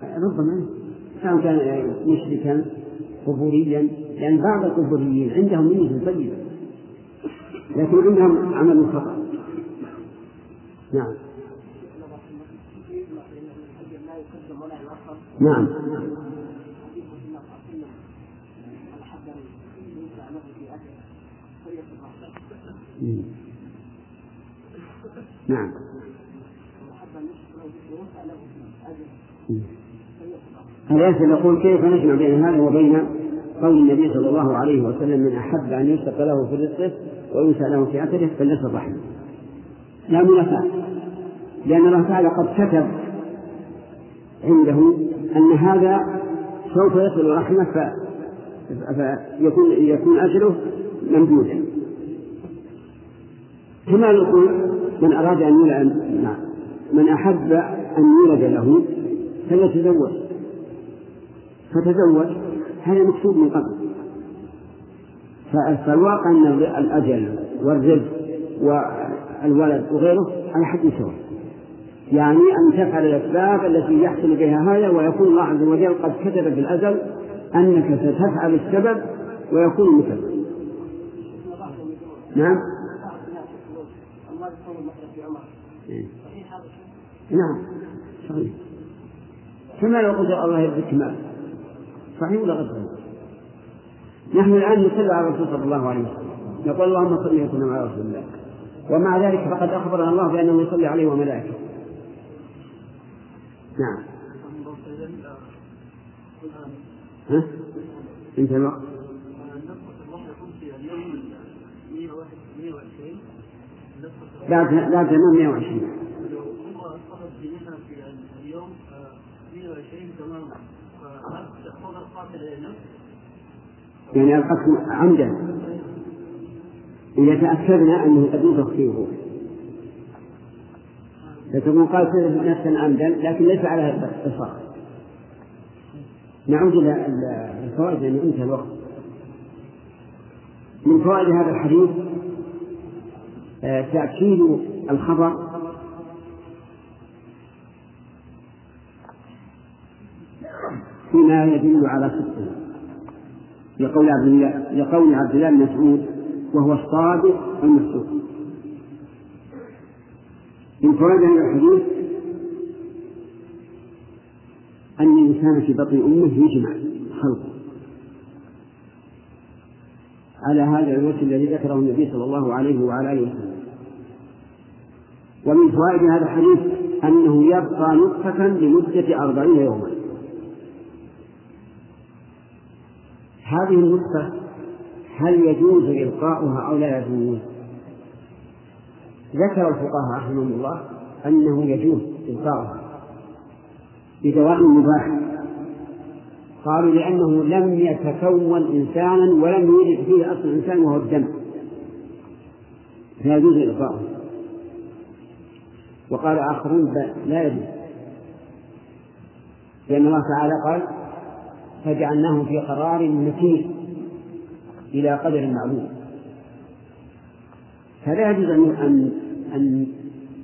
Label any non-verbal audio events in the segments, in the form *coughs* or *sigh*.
ربما سواء كان مشركا قبوريا لأن بعض القبوريين عندهم نية طيبة لكن عندهم عمل خطأ. نعم. نعم. نعم. هل يقول كيف نجمع بين هذا وبين قول النبي صلى الله عليه وسلم من أحب أن يوثق له في رزقه وينسى له في أثره فليصل رحمه لا منافاة. لأن الله تعالى قد كتب عنده أن هذا سوف يصل رحمه فيكون يكون أجره ممدودا. كما يقول من أراد أن نعم من أحب أن يولد له فليتزوج. فتزوج هذا مكتوب من قبل. فالواقع أن الأجل والرزق والولد وغيره على حد سواء يعني أن تفعل الأسباب التي يحصل بها هذا ويكون الله عز وجل قد كتب في الأزل أنك ستفعل السبب ويكون المسبب نعم؟ نعم. صحيح. كما لو قدر الله يرزقك مال صحيح ولا غير نحن الآن نصلي على الرسول صلى الله عليه وسلم. نقول اللهم صل وسلم على رسول الله ومع ذلك فقد أخبرنا الله بأنه يصلي عليه وملائكته. نعم. ها؟ انتهى الوقت بعد بعد تمام 120 يعني القتل عمدا. إذا تأكدنا أنه قد ينفخ فيه. فتكون قاتل نفسا عمدا لكن ليس على الاتصال نعود إلى الفوائد لأن انتهى الوقت. من فوائد هذا الحديث آه، تأكيد الخبر فيما يدل على صدقه. لقول عبد الله لقول عبد الله بن مسعود وهو الصادق المصدوق. من فوائد هذا الحديث أن الإنسان في بطن أمه يجمع خلقه. على هذا الوجه الذي ذكره النبي صلى الله عليه وعلى آله وسلم. ومن فوائد هذا الحديث أنه يبقى نطفة لمدة أربعين يوما. هذه النطفة هل يجوز إلقاؤها أو لا يجوز؟ ذكر الفقهاء رحمهم الله أنه يجوز إلقاؤها بدواء مباح. قالوا لأنه لم يتكون إنسانا ولم يولد فيه أصل الإنسان وهو الدم. فيجوز إلقاؤه وقال آخرون لا يجوز. لأن الله تعالى قال فجعلناه في قرار مكين إلى قدر معلوم. فلا يجوز أن أن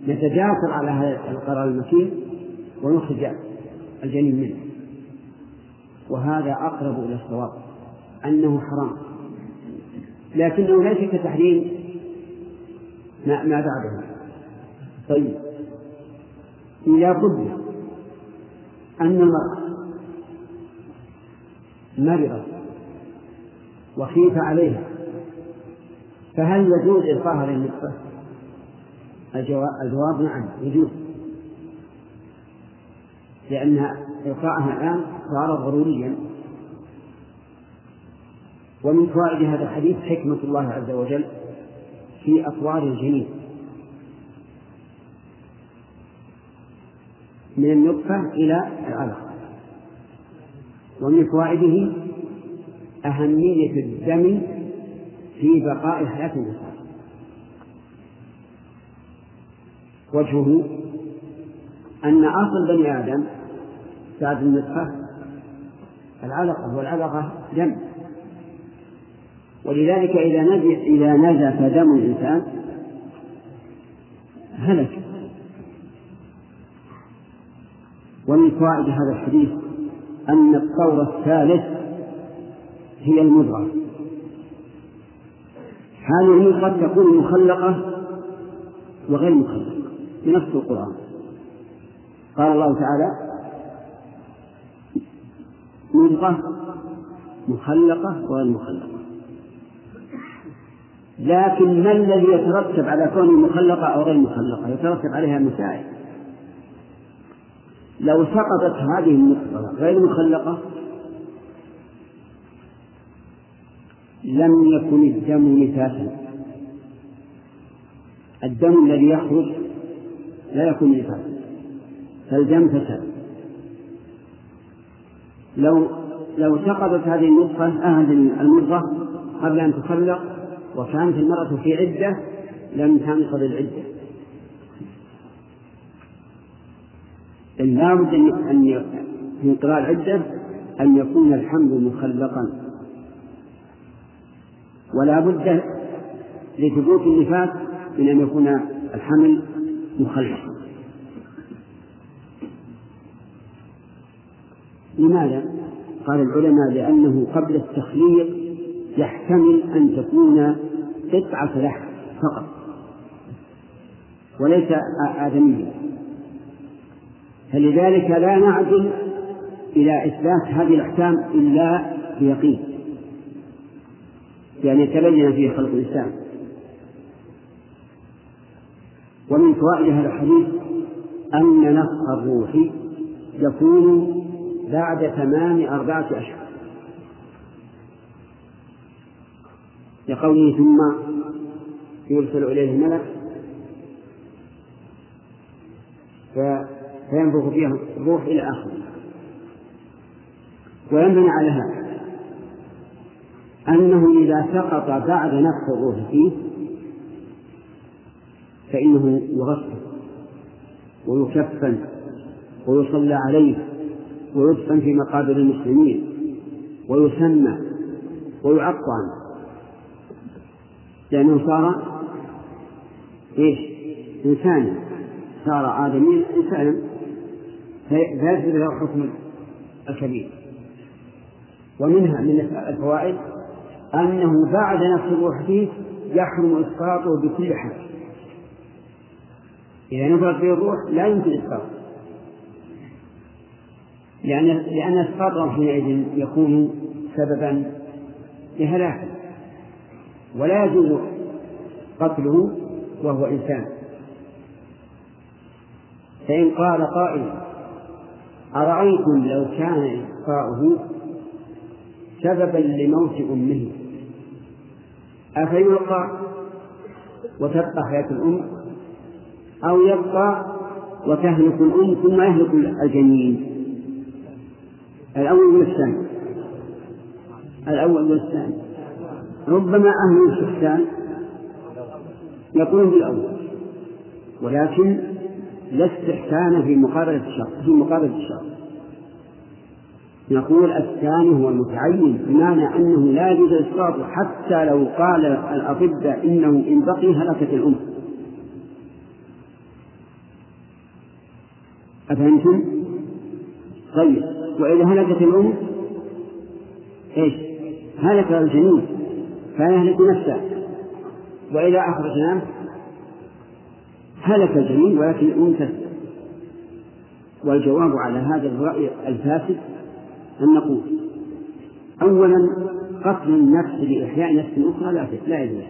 نتجاسر على هذا القرار المكين ونخرج الجنين منه. وهذا أقرب إلى الصواب أنه حرام. لكنه ليس كتحريم ما, ما بعده. طيب. إذا قلنا أن المرأة مرضت وخيف عليها. فهل يجوز إلقاها للنطفة؟ الجواب نعم يجوز. لأن إلقاءها الآن صار ضروريا. ومن فوائد هذا الحديث حكمة الله عز وجل في أطوار الجنين. من النطفة إلى العلقة ومن فوائده أهمية الدم في بقاء حياة الإنسان. وجهه أن أصل بني آدم بعد النطفة العلقة والعلقة دم. ولذلك إذا نزف إذا نزف دم الإنسان هلك. ومن فوائد هذا الحديث أن الطور الثالث هي المضغة. هذه المضغة تكون مخلقة وغير مخلقة بنفس القرآن. قال الله تعالى مضغة مخلقة وغير مخلقة. لكن ما الذي يترتب على كونه مخلقة أو غير مخلقة؟ يترتب عليها مسائل. لو سقطت هذه النقطة غير مخلقة لم يكن الدم نفاسا. الدم الذي يخرج لا يكون نفاسا فالدم فساد. لو لو سقطت هذه النطفة هذه المضغة قبل أن تخلق وكانت المرأة في عدة لم تنقض العدة. لا بد أن في انقضاء العدة أن يكون الحمل مخلقا. ولا بد لثبوت النفاس من أن يكون الحمل مخلقا. لماذا؟ قال العلماء لأنه قبل التخليق يحتمل أن تكون قطعة لحم فقط وليس آدميا فلذلك لا نعدل إلى إثبات هذه الأحكام إلا بيقين. يعني تبين فيه خلق الإنسان. ومن فوائد هذا الحديث أن نفخ الروح يكون بعد تمام أربعة أشهر. لقوله ثم يرسل إليه الملك فينفخ فيها الروح إلى آخره. وينبني على هذا أنه إذا سقط بعد نفخ الروح فيه فإنه يغسل ويكفن ويصلى عليه ويدفن في مقابر المسلمين ويسمى ويعطى لأنه صار إيش؟ إنسانا صار آدميا إنسانا. فيثبت له حكم الكبير. ومنها من الفوائد أنه بعد نفس الروح فيه يحرم إسقاطه بكل حال إذا نفخ فيه الروح لا يمكن إسقاطه. لأن لأن إسقاطه حينئذ يكون سببا لهلاكه. ولا يجوز قتله وهو إنسان. فإن قال قائل أرأيتم لو كان إسقاؤه سببا لموت أمه؟ أفيلقى وتبقى حياة الأم؟ أو يبقى وتهلك الأم ثم يهلك الجنين؟ الأول والثاني. الأول والثاني. ربما أهل الشخصان يقولون بالأول ولكن لا استحسان في مقابلة الشر في مقابلة الشر نقول الثاني هو المتعين بمعنى أنه لا يجوز إسقاطه حتى لو قال الأطباء إنه إن بقي هلكت الأم أفهمتم؟ طيب وإذا هلكت الأم إيش؟ هلك الجنين فيهلك نفسه وإذا أخرجناه هلك الجنين ولكن تسلم والجواب على هذا الرأي الفاسد أن نقول أولا قتل النفس لإحياء نفس أخرى لا لا يجوز.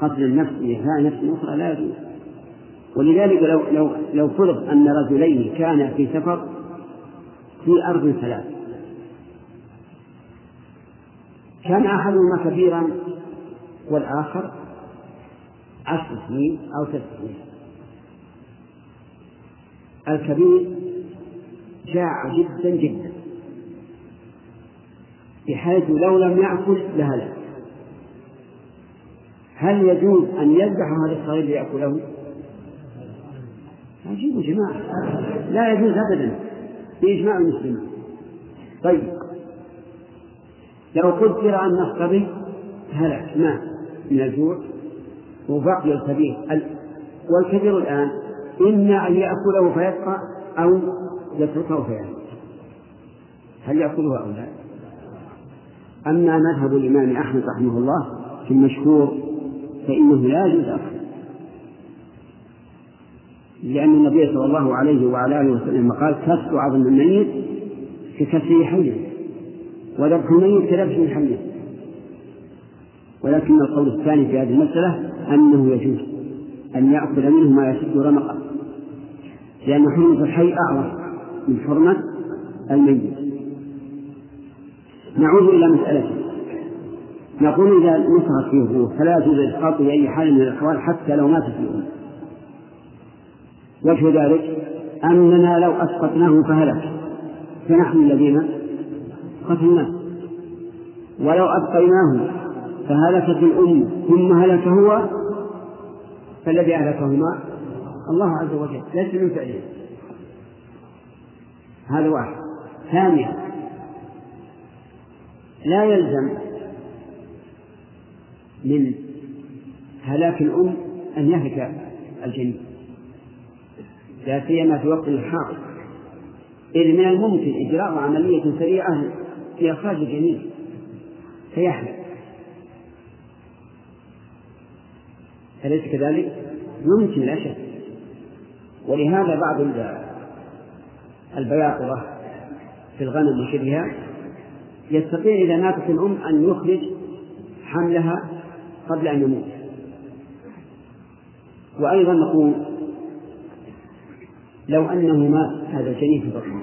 قتل النفس لإحياء نفس أخرى لا يجوز. ولذلك لو لو لو فرض أن رجلين كانا في سفر في أرض ثلاث كان أحدهما كبيرا والآخر عشر سنين أو ست سنين الكبير جاع جدا جدا بحيث لو لم يأكل لهلك هل يجوز أن يذبح هذا الصغير ليأكله؟ عجيب يا جماعة. لا يجوز أبدا. بإجماع المسلمين. طيب. لو قدر أن الصبي هلك مات من الجوع. وبقي الكبير. والكبير الآن إما أن يأكله فيبقى أو يتركه فيموت هل يأكله أو لا؟ أما مذهب الإمام أحمد رحمه الله في المشهور فإنه لا يجوز أكله. لأن النبي صلى الله عليه وعلى آله وسلم قال كسر عظم الميت ككسره حيا وذبح الميت كذبح حيا ولكن القول الثاني في هذه المسألة أنه يجوز أن يأكل منه ما يشد رمقه. لأن حرمة الحي أعظم من حرمة الميت. نعود إلى مسألة. نقول إذا نصرت فيه الروح فلا يجوز إسقاطه بأي حال من الأحوال حتى لو ماتت الأم وجه ذلك أننا لو أسقطناه فهلك. فنحن الذين قتلناه. ولو أبقيناه فهلكت الأم ثم هلك هو؟ فالذي أهلكهما الله عز وجل ليس من فعله هذا واحد. ثانيا لا يلزم من هلاك الأم أن يهلك الجنين لا سيما في وقت الحاضر إذ من الممكن إجراء عملية سريعة في إخراج الجنين فيحلق أليس كذلك؟ ممكن لا شك. ولهذا بعض البياقرة في الغنم وشبهها يستطيع إذا ماتت الأم أن يخرج حملها قبل أن يموت. وأيضا نقول لو أنه مات هذا الجنين في بطنه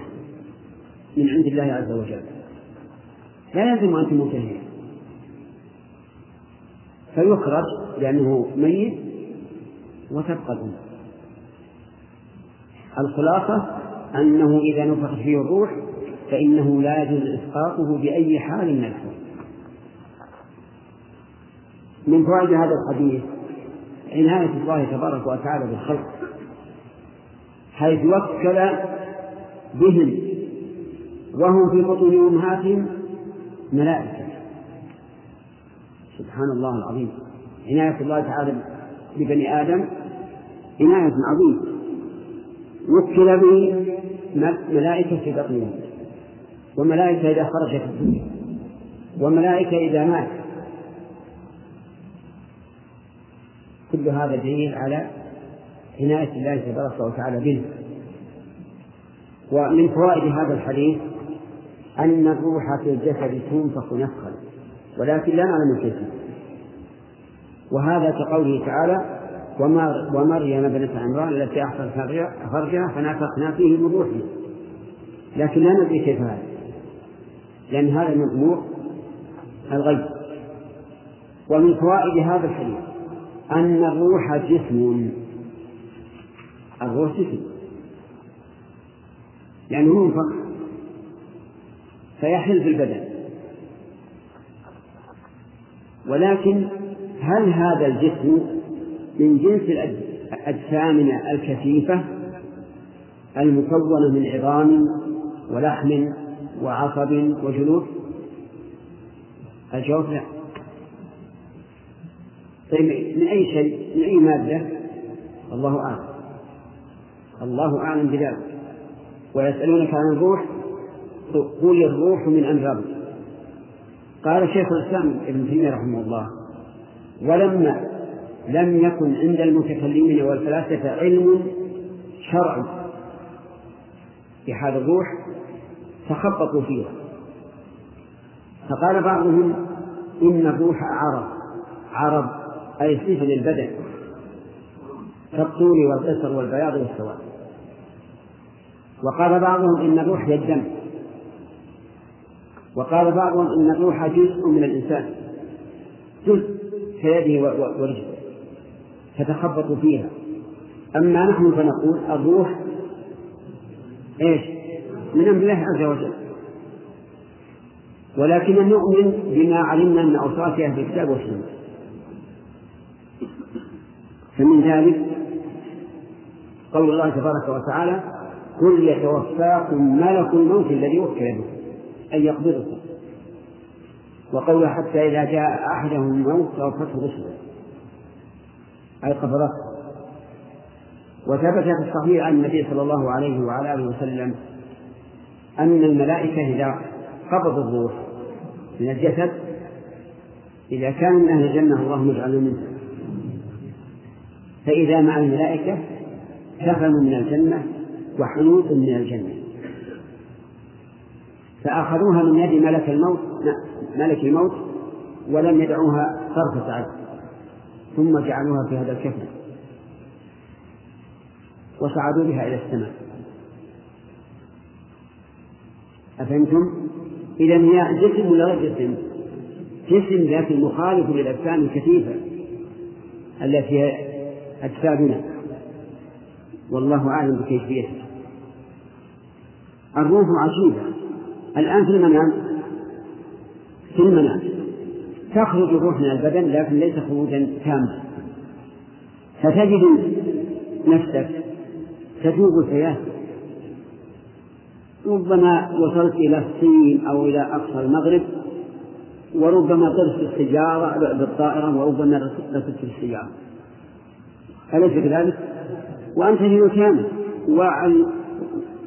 من عند الله عز وجل لا يلزم أن تموت هي فيخرج لأنه ميت وتبقى الأم الخلاصة أنه إذا نفخ فيه الروح فإنه لا يجوز إسقاطه بأي حال من الحال من فوائد هذا الحديث عناية الله تبارك وتعالى بالخلق حيث وكل بهم وهم في بطون أمهاتهم ملائكة. سبحان الله العظيم. عناية الله تعالى ببني آدم عناية عظيمة. وكل به ملائكة في بطنهم وملائكة إذا خرجت الدنيا. وملائكة إذا مات. كل هذا دليل على عناية الله تبارك وتعالى به. ومن فوائد هذا الحديث أن الروح في الجسد تنفخ نفخا. ولكن لا نعلم كيف وهذا كقوله تعالى ومريم ابنة عمران التي أحصت فرجها فنفخنا فيه من روحنا. لكن لا ندري كيف هذا. لأن هذا من أمور الغيب. ومن فوائد هذا الحديث أن الروح جسم. الروح جسم. يعني ينفق فيحل في البدن. ولكن هل هذا الجسم من جنس أجسامنا الكثيفة المكونة من عظام ولحم وعصب وجلود الجواب لا. طيب من أي شيء؟ من أي مادة؟ الله أعلم. الله أعلم بذلك. ويسألونك عن الروح قل الروح من أمر قال شيخ الإسلام ابن تيمية رحمه الله ولما لم يكن عند المتكلمين والفلاسفة علم شرعي. في حال الروح تخبطوا فيها. فقال بعضهم إن الروح عرض عرض أي صفة للبدن. كالطول والقصر والبياض والسواد. وقال بعضهم إن الروح هي الدم وقال بعضهم إن الروح جزء من الإنسان. جزء. كيده ورجله فتخبطوا فيها. أما نحن فنقول الروح إيش؟ من أمر الله عز وجل. ولكن نؤمن بما علمنا من أوصافها في الكتاب والسنة. فمن ذلك قول الله تبارك وتعالى قل يتوفاكم ملك الموت الذي وكل به أن يقبضكم. وقوله حتى إذا جاء أحدهم الموت توفته رسله. أي قبضته. وثبت في الصحيح عن النبي صلى الله عليه وعلى آله وسلم أن الملائكة إذا قبضوا الروح من الجسد إذا كان من أهل الجنة اللهم اجعلنا منه فإذا مع الملائكة سفن من الجنة وحنوط من الجنة. فأخذوها من يد ملك الموت ملك الموت ولم يدعوها طرفة عين ثم جعلوها في هذا الكفن. وصعدوا بها إلى السماء. أفهمتم؟ إذا هي جسم ولا غير جسم؟ جسم لكن مخالف للأجسام الكثيفة التي هي أجسادنا. والله أعلم بكيفيتها. الروح عجيبة. الآن في المنام في المنام. تخرج الروح من البدن لكن ليس خروجا تاما. فتجد نفسك تتوب الحياة. ربما وصلت إلى الصين أو إلى أقصى المغرب وربما طرت السيارة بالطائرة وربما ركبت السيارة. أليس كذلك؟ وأنت في مكانك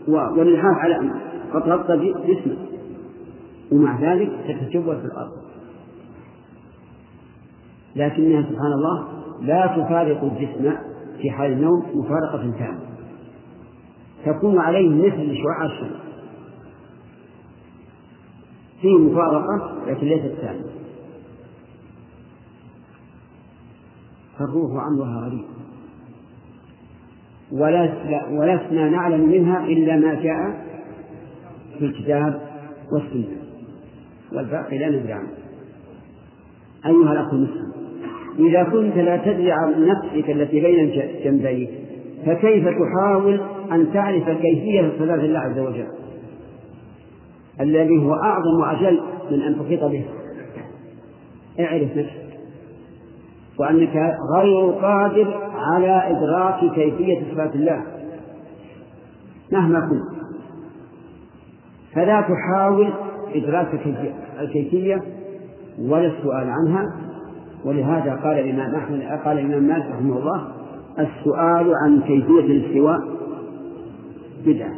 واللحاف على قد غطى جسمك ومع ذلك تتجول في الأرض. لكنها سبحان الله لا تفارق الجسم في حال النوم مفارقة تامة. تكون عليه مثل شعاع الشمس. فيه مفارقة لكن ليست تامة. فالروح أمرها غريب. ولسنا نعلم منها إلا ما جاء في الكتاب والسنة. والباقي لا ندري عنه أيها الأخ المسلم إذا كنت لا تدري عن نفسك التي بين جنبيك فكيف تحاول أن تعرف كيفية صلاة الله عز وجل؟ الذي هو أعظم وأجل من أن تحيط به. اعرف نفسك. وأنك غير قادر على إدراك كيفية صفات الله. مهما كنت. فلا تحاول إدراك الكيفية ولا السؤال عنها ولهذا قال الإمام أحمد قال الإمام مالك رحمه الله السؤال عن كيفية الاستواء بدعة.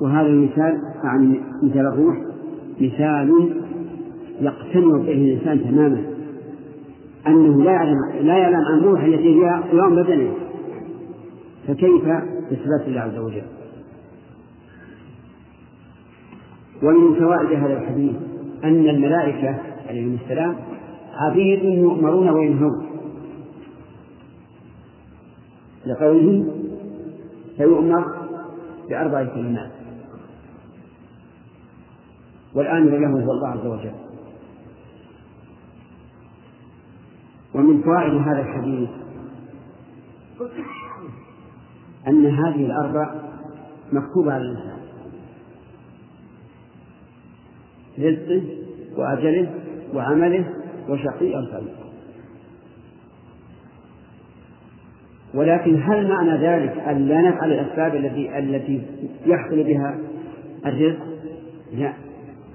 وهذا المثال عن مثال الروح مثال يقتنع به الإنسان تماما. أنه لا يعلم لا يعلم عن الروح التي هي قيام بدنه. فكيف بصفات الله عز وجل؟ ومن فوائد هذا الحديث أن الملائكة عليهم السلام عبيد يؤمرون وينهون. لقوله فيؤمر بأربع كلمات. والآمر له هو الله عز وجل. ومن فوائد هذا الحديث أن هذه الأربع مكتوبة على الإنسان رزقه وأجله وعمله وشقي أو سعيد ولكن هل معنى ذلك أن لا نفعل الأسباب التي التي يحصل بها الرزق؟ لا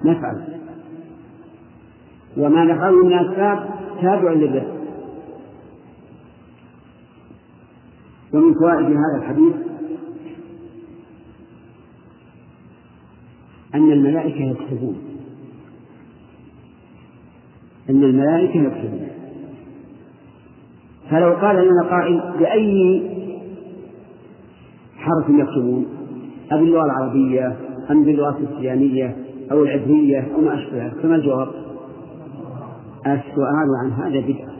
نفعل. وما نفعله من الأسباب تابع للرزق. ومن فوائد هذا الحديث أن الملائكة يكتبون. أن الملائكة يكتبون فلو قال لنا قائل بأي حرف يكتبون أبي اللغة العربية أم باللغة السريانية أو العبرية أو ما أشبهها؟ فما الجواب؟ السؤال عن هذا بدعة.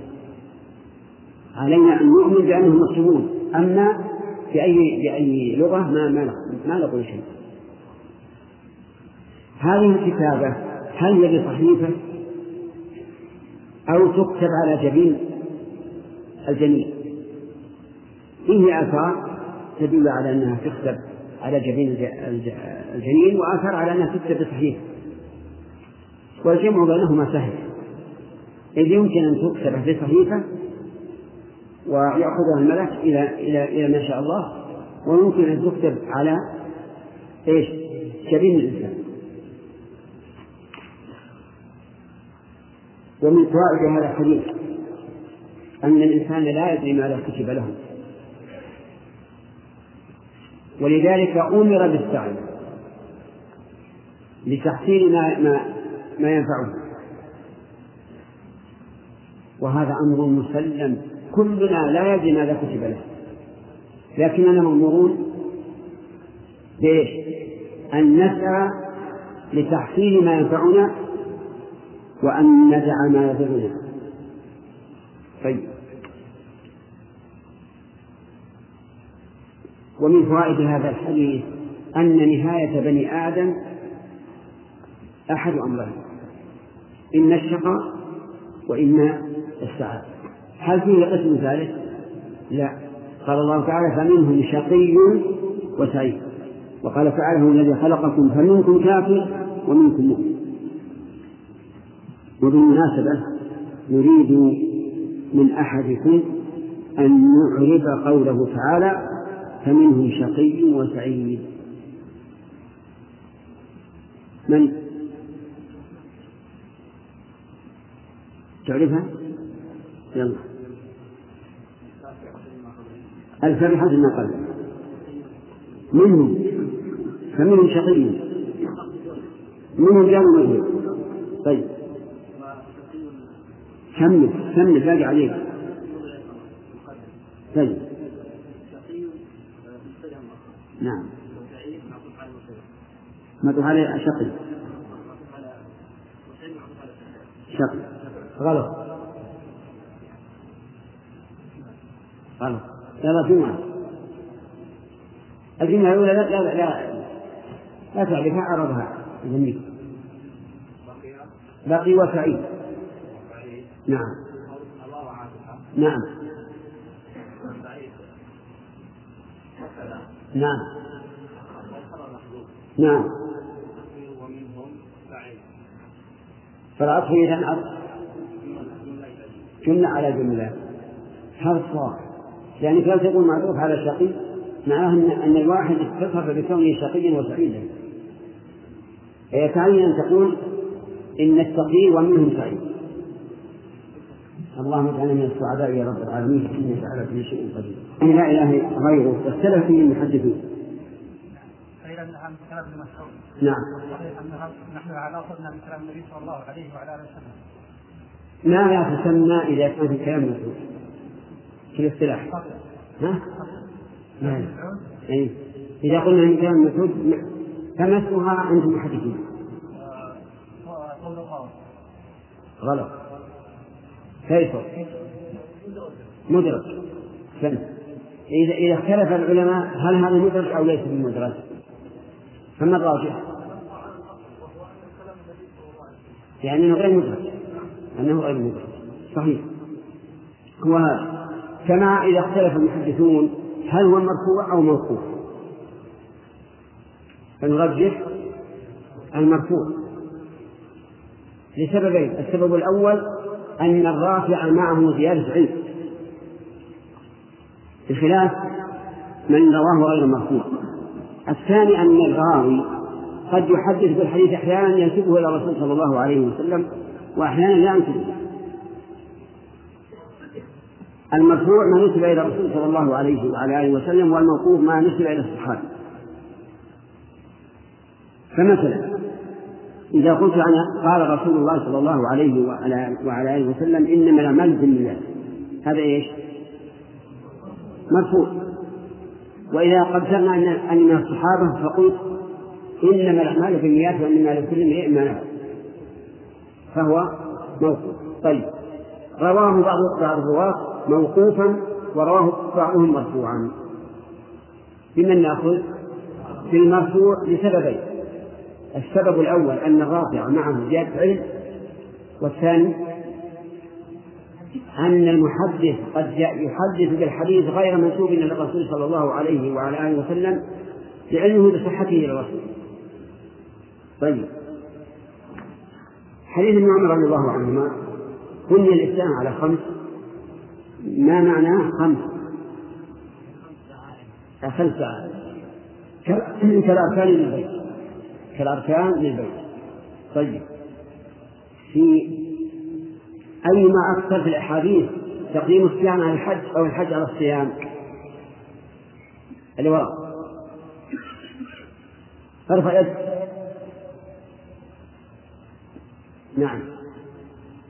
علينا أن نؤمن بأنهم مكتوبون أما بأي بأي لغة ما ما ما نقول شيء هذه الكتابة هل هي بصحيفة؟ أو تكتب على جبين الجنين فيه آثار تدل على أنها تكتب على جبين الجنين وآثار على أنها تكتب بصحيفة والجمع بينهما سهل. إذ يمكن أن تكتب بصحيفة ويأخذها الملك إلى إلى إلى ما شاء الله ويمكن أن تكتب على إيش؟ جبين الإنسان. ومن فوائد هذا الحديث أن الإنسان لا يدري ماذا كتب له. ولذلك أمر بالسعي لتحصيل ما ما ما ينفعه. وهذا أمر مسلم. كلنا لا يدري ماذا كتب له. لكننا مأمورون بإيش؟ أن نسعى لتحصيل ما ينفعنا وأن ندع ما يضرنا طيب. ومن فوائد هذا الحديث أن نهاية بني آدم أحد أمرين. إما الشقاء وإما السعادة. هل فيه قسم ثالث؟ لا. قال الله تعالى فمنهم شقي وسعيد. وقال تعالى هو الذي خلقكم فمنكم كافر ومنكم مؤمن. وبالمناسبة نريد من أحدكم أن يعرب قوله تعالى فمنهم شقي وسعيد. من؟ تعرفها؟ يلا. الفرحة ما قبل منهم. فمنهم شقي. منهم جار طيب. كمل كمل باقي عليك؟ طيب. نعم. معطوف عليه شقي. شقي. غلط. غلط. لا جمعة الجمعة الأولى لا لا لا لا تعرفها عرضها جميل. بقي وسعيد نعم. نعم. نعم. نعم. فالعطف إذا جملة على جملة هذا الصواب. يعني كان تقول معروف على شقي؟ معناه أن الواحد اتصف بكونه شقيا وسعيدا. فيتعين أن تقول إن التقي ومنهم سعيد. اللهم اجعلنا من السعداء يا رب العالمين. إنك على كل شيء قدير. لا إله غيره. واختلف فيه قيل انها من كلام ابن مسعود. نعم. نحن على اخذنا من كلام النبي صلى الله عليه وعلى آله وسلم. ما لا تسمى إذا كان في كلام مسعود؟ في الاصطلاح ها؟ لا أي. إذا قلنا من كلام مسعود فما اسمها عند المحدثين؟ غلط. كيف؟ مدرج فن. إذا إذا اختلف العلماء هل هذا مدرج أو ليس بمدرج؟ فما الراجح؟ يعني أنه غير مدرج أنه غير مدرج صحيح. هو كما إذا اختلف المحدثون هل هو مرفوع أو موقوف؟ فنرجح المرفوع. لسببين. السبب الأول أن الرافع معه زيادة علم بخلاف من رواه غير مرفوع الثاني أن الراوي قد يحدث بالحديث أحيانا ينسبه إلى الرسول صلى الله عليه وسلم وأحيانا لا ينسبه. المرفوع ما نسب إلى الرسول صلى الله عليه وعلى آله وسلم والموقوف ما نسب إلى الصحابة. فمثلا إذا قلت أنا قال رسول الله صلى الله عليه وعلى, وعلى آله وسلم إنما الأعمال بالنيات هذا إيش؟ مرفوع. وإذا قدرنا أن أن من الصحابة فقلت إنما الأعمال بالنيات وإنما لكل امرئ ما نوى فهو موقوف. طيب. رواه بعض بعض الرواة موقوفا ورواه بعضهم مرفوعا. بمن نأخذ؟ بالمرفوع لسببين. السبب الأول أن الرافع معه زيادة علم والثاني أن المحدث قد يحدث بالحديث غير منسوب إلى الرسول صلى الله عليه وعلى آله وسلم لعلمه بصحته إلى الرسول. طيب. حديث ابن عمر رضي الله عنهما بني الإسلام على خمس. ما معناه خمس؟ خمس كالأركان للبيت كالأركان للبيت. طيب. في أي ما أكثر في الأحاديث تقديم الصيام على الحج أو الحج على الصيام؟ اللي وراء. ارفع يد. نعم.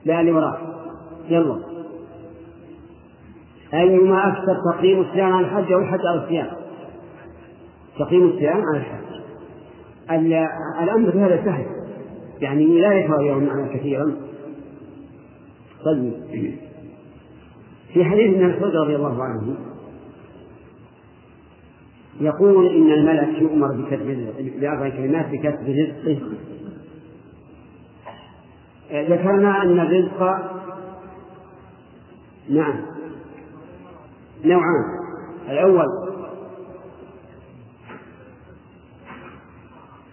لا اللي وراء. يلا. أيما أكثر تقديم الصيام على الحج أو الحج على الصيام؟ تقديم الصيام على الحج. الأمر في هذا سهل. يعني لا يتغير معنا كثيرا. طيب. في حديث ابن مسعود رضي الله عنه يقول إن الملك يؤمر بكتب بأربع كلمات بكتب رزقه ذكرنا أن الرزق نعم. نوعان. الأول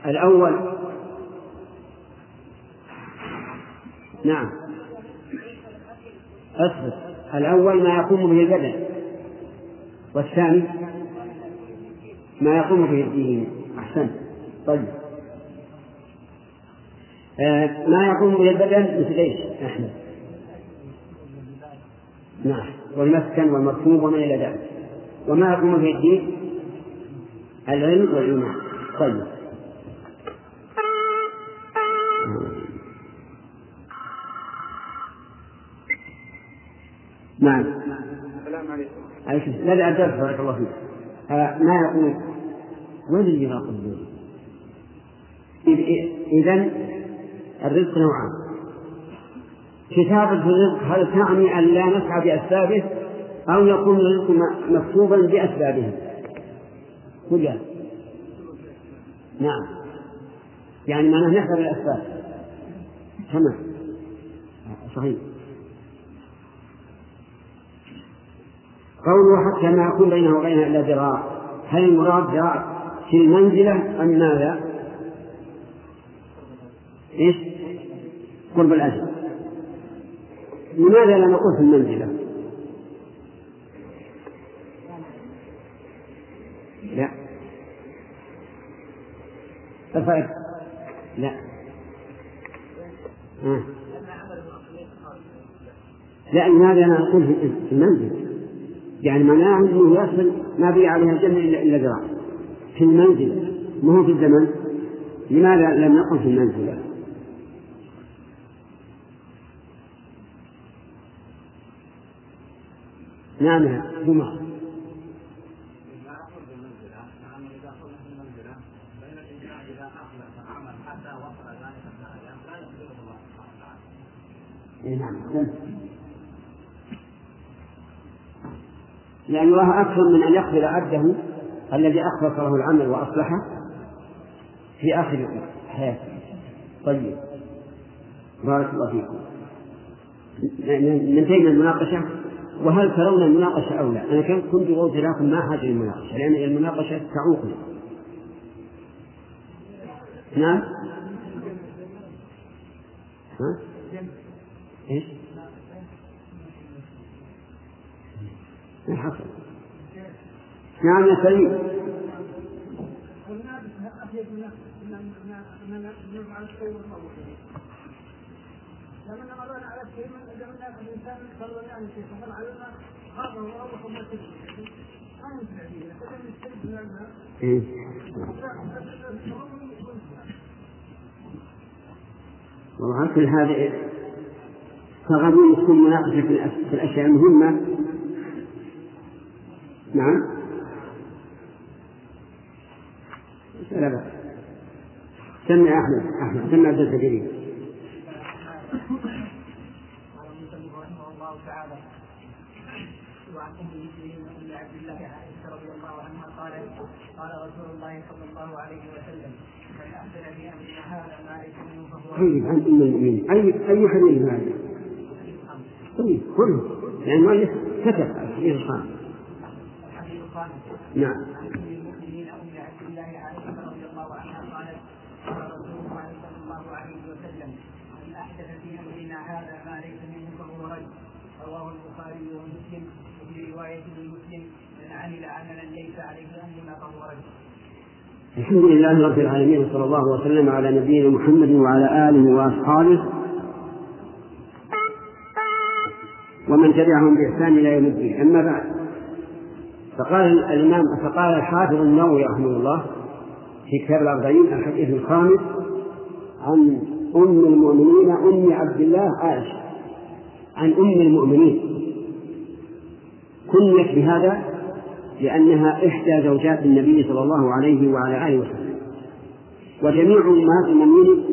الأول. نعم. أصبر. الأول ما يقوم به البدن. والثاني ما يقوم به الدين. أحسنت طيب. آه ما يقوم به البدن مثل إيش؟ أحمد. نعم. والمسكن والمركوب وما إلى ذلك. وما يقوم به الدين؟ العلم والإيمان. طيب. نعم. السلام عليكم. عليكم لا لا بارك الله فيك. آه ما يقول؟ وين اللي يراقب إذا الرزق نوعان. كتابة الرزق هل تعني أن لا نسعى بأسبابه؟ أو يكون الرزق مكتوبا بأسبابه. كلها نعم. يعني معناه نحذر الأسباب تمام صحيح. قوله حتى ما يكون بينه وبينها إلا ذراع. هل المراد ذراع في المنزلة أم ماذا؟ إيش؟ قرب الأجل. لماذا لا نقول في المنزلة؟ لا. الفرق. لا. آه. لا لماذا لا نقول في المنزل؟ يعني معناه انه يصل ما بي عليها الجنة الا إلا ذراع. في المنزل. ما هو في الزمن. لماذا لم نقل في المنزل؟ نعم جمعة نعم لأن الله أكثر من أن يقبل عبده الذي أخلص له العمل وأصلحه في آخر حياته طيب. بارك الله فيكم. ننتهي من المناقشة. وهل ترون المناقشة أو لا؟ أنا كنت قلت لكم ما حاجة للمناقشة لأن المناقشة تعوقنا نعم؟ ها؟ إيش؟ ما حصل نعم يا سليم. على شيء من جمعنا الانسان صلى الله عليه وسلم علمنا هو اول ما تدري ما ينفع فيه لكن يستلم من الماء والله كل هذا تغني تكون مناقشة في الأشياء المهمة. نعم. لا بأس. سمع أحمد. أحمد سمع عبد الكريم وعن ام المسلمين ام عبد الله عائشه رضي الله عنها قالت قال رسول الله صلى الله عليه وسلم من احسن في امرنا هذا ما ليس منه فهو طيب عن أم المؤمنين؟ أي أي حديث هذا؟ طيب كله. لأن المؤلف كتب الحديث الخامس نعم. عن المؤمنين ام عبد الله عنها قالت قال رسول الله صلى الله عليه وسلم من احدث في امرنا هذا ما ليس منه فهو رد رواه البخاري ومسلم وفي روايه لمسلم من عمل عملا ليس عليه امرنا فهو رد الحمد لله رب العالمين وصلى الله وسلم على نبينا محمد وعلى آله وأصحابه. ومن تبعهم بإحسان إلى يوم الدين. أما بعد. فقال الإمام فقال الحافظ النووي رحمه الله في كتاب الأربعين الحديث الخامس عن أم المؤمنين أم عبد الله عائشة عن أم المؤمنين. كنيت بهذا لأنها إحدى زوجات النبي صلى الله عليه وعلى آله وسلم. وجميع أمهات المؤمنين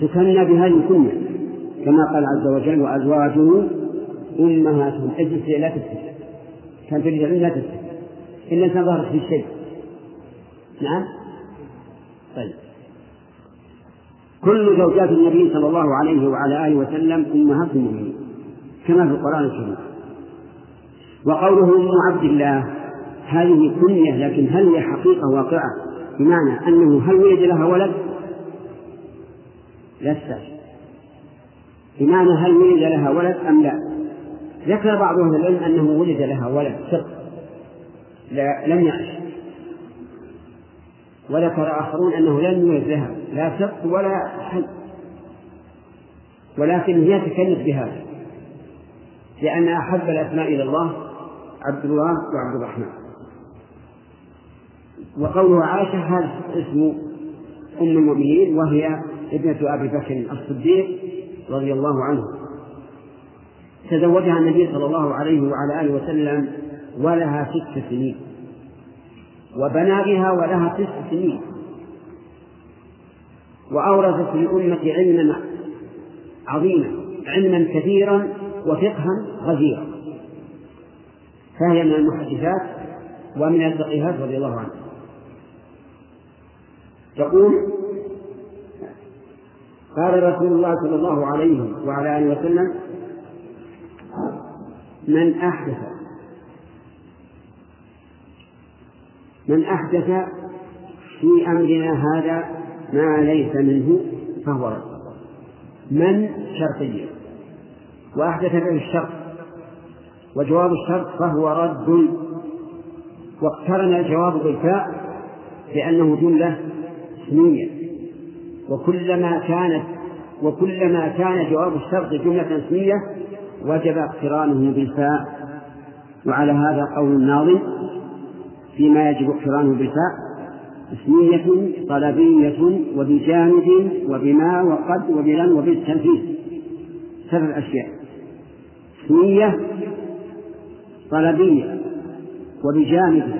تكنى بهذه الكنية كما قال عز وجل وأزواجه أمهاتهم. اجلس لا تفتح كان تريد لا تفتح إلا أن ظهرت في الشيء نعم؟ طيب. كل زوجات النبي صلى الله عليه وعلى آله وسلم أمهات المؤمنين كما في القرآن الكريم. وقوله أم عبد الله هذه كنية لكن هل هي حقيقة واقعة؟ بمعنى أنه هل ولد لها ولد؟ لست بمعنى هل ولد لها ولد أم لا؟ ذكر بعض أهل العلم أنه ولد لها ولد لا لم يعش. وذكر آخرون أنه لم يولد لها لا سقط ولا حي ولكن هي تكلف بهذا لأن أحب الأسماء إلى الله عبد الله وعبد الرحمن. وقوله عائشة هذا اسم أم المؤمنين وهي ابنة أبي بكر الصديق رضي الله عنه. تزوجها النبي صلى الله عليه وعلى آله وسلم ولها ست سنين. وبنى بها ولها تسع سنين. وأورثت للأمة علما عظيما علما كثيرا وفقها غزيرا. فهي من المحدثات ومن الفقيهات رضي الله عنها. تقول قال رسول الله صلى الله عليه وعلى آله وسلم من أحدث. من أحدث في أمرنا هذا ما ليس منه فهو رد. من شرطية. وأحدث به الشرط. وجواب الشرط فهو رد. واقترن الجواب بالفاء لأنه جملة اسمية. وكلما كانت وكلما كان جواب الشرط جملة اسمية وجب اقترانه بالفاء وعلى هذا قول الناظم فيما يجب اقترانه بالفاء اسمية طلبية وبجانب وبما وقد وبلن وبالتنفيذ. ثلاث أشياء اسمية طلبية وبجانب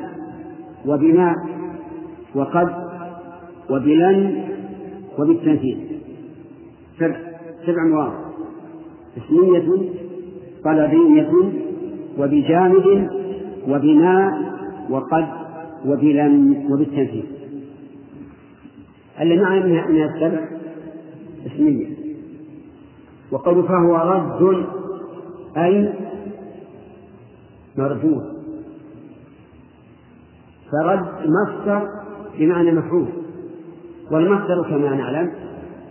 وبما وقد وبلن وبالتنفيذ. سبع سبع مواضع اسمية طلبية وبجانب وبناء وقد وبلم وبالتنفيذ. اللي معنى من السبع اسمية وقول فهو رد أي مردود فرد مصدر بمعنى مفعول. والمصدر كما نعلم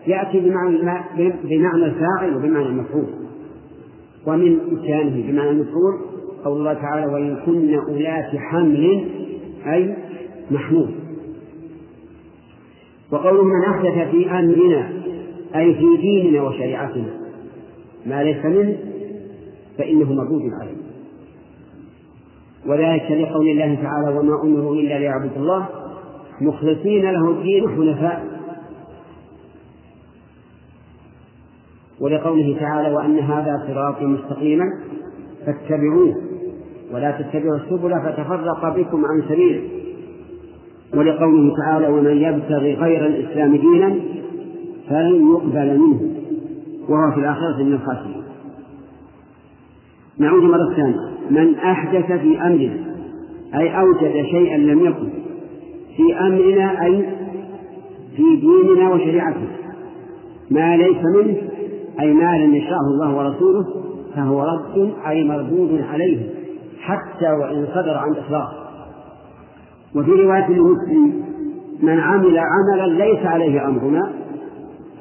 يأتي بمعنى بمعنى الفاعل وبمعنى المفعول ومن إتيانه بمعنى المفعول قول الله تعالى وإن كن أولات حمل أي محمول. وقوله من أحدث في أمرنا أي في ديننا وشريعتنا ما ليس منه فإنه مردود عليه. وذلك لقول الله تعالى وما أمروا إلا ليعبدوا الله مخلصين له الدين حنفاء. ولقوله تعالى وأن هذا صراطي مستقيما فاتبعوه ولا تتبعوا السبل فتفرق بكم عن سبيله. ولقوله تعالى ومن يبتغي غير الإسلام دينا فلن يقبل منه. وهو في الآخرة من الخاسرين. نعود مرة ثانية. من أحدث في أمرنا أي أوجد شيئا لم يكن في أمرنا أي في ديننا وشريعتنا ما ليس منه أي ما لم يشاءه الله ورسوله فهو رد أي مردود عليه حتى وإن صدر عن إخلاص وفي رواية المسلم من عمل عملا ليس عليه أمرنا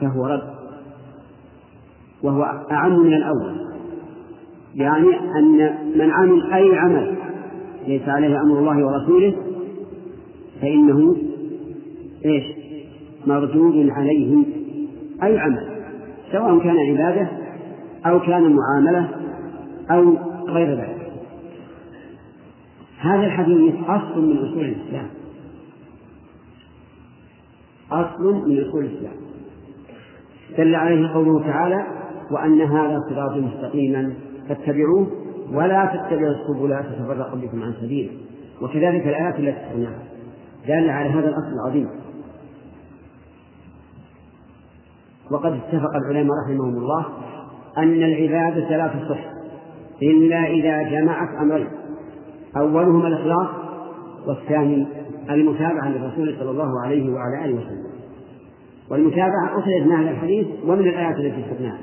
فهو رد. وهو أعم من الأول. يعني أن من عمل أي عمل ليس عليه أمر الله ورسوله فإنه إيش؟ مردود عليه أي عمل. سواء كان عبادة أو كان معاملة أو غير ذلك. هذا الحديث أصل من أصول الإسلام. أصل من أصول الإسلام. دل عليه قوله تعالى وأن هذا صراط مستقيما فاتبعوه ولا تتبعوا السبل فتفرق بكم عن سبيله. وكذلك الآيات التي تسمعها دل على هذا الأصل العظيم. وقد اتفق العلماء رحمهم الله أن العبادة لا تصح إلا إذا جمعت أمرين. أولهما الإخلاص والثاني المتابعة للرسول صلى الله عليه وعلى آله وسلم. والمتابعة أخرجت من هذا الحديث ومن الآيات التي ذكرناها.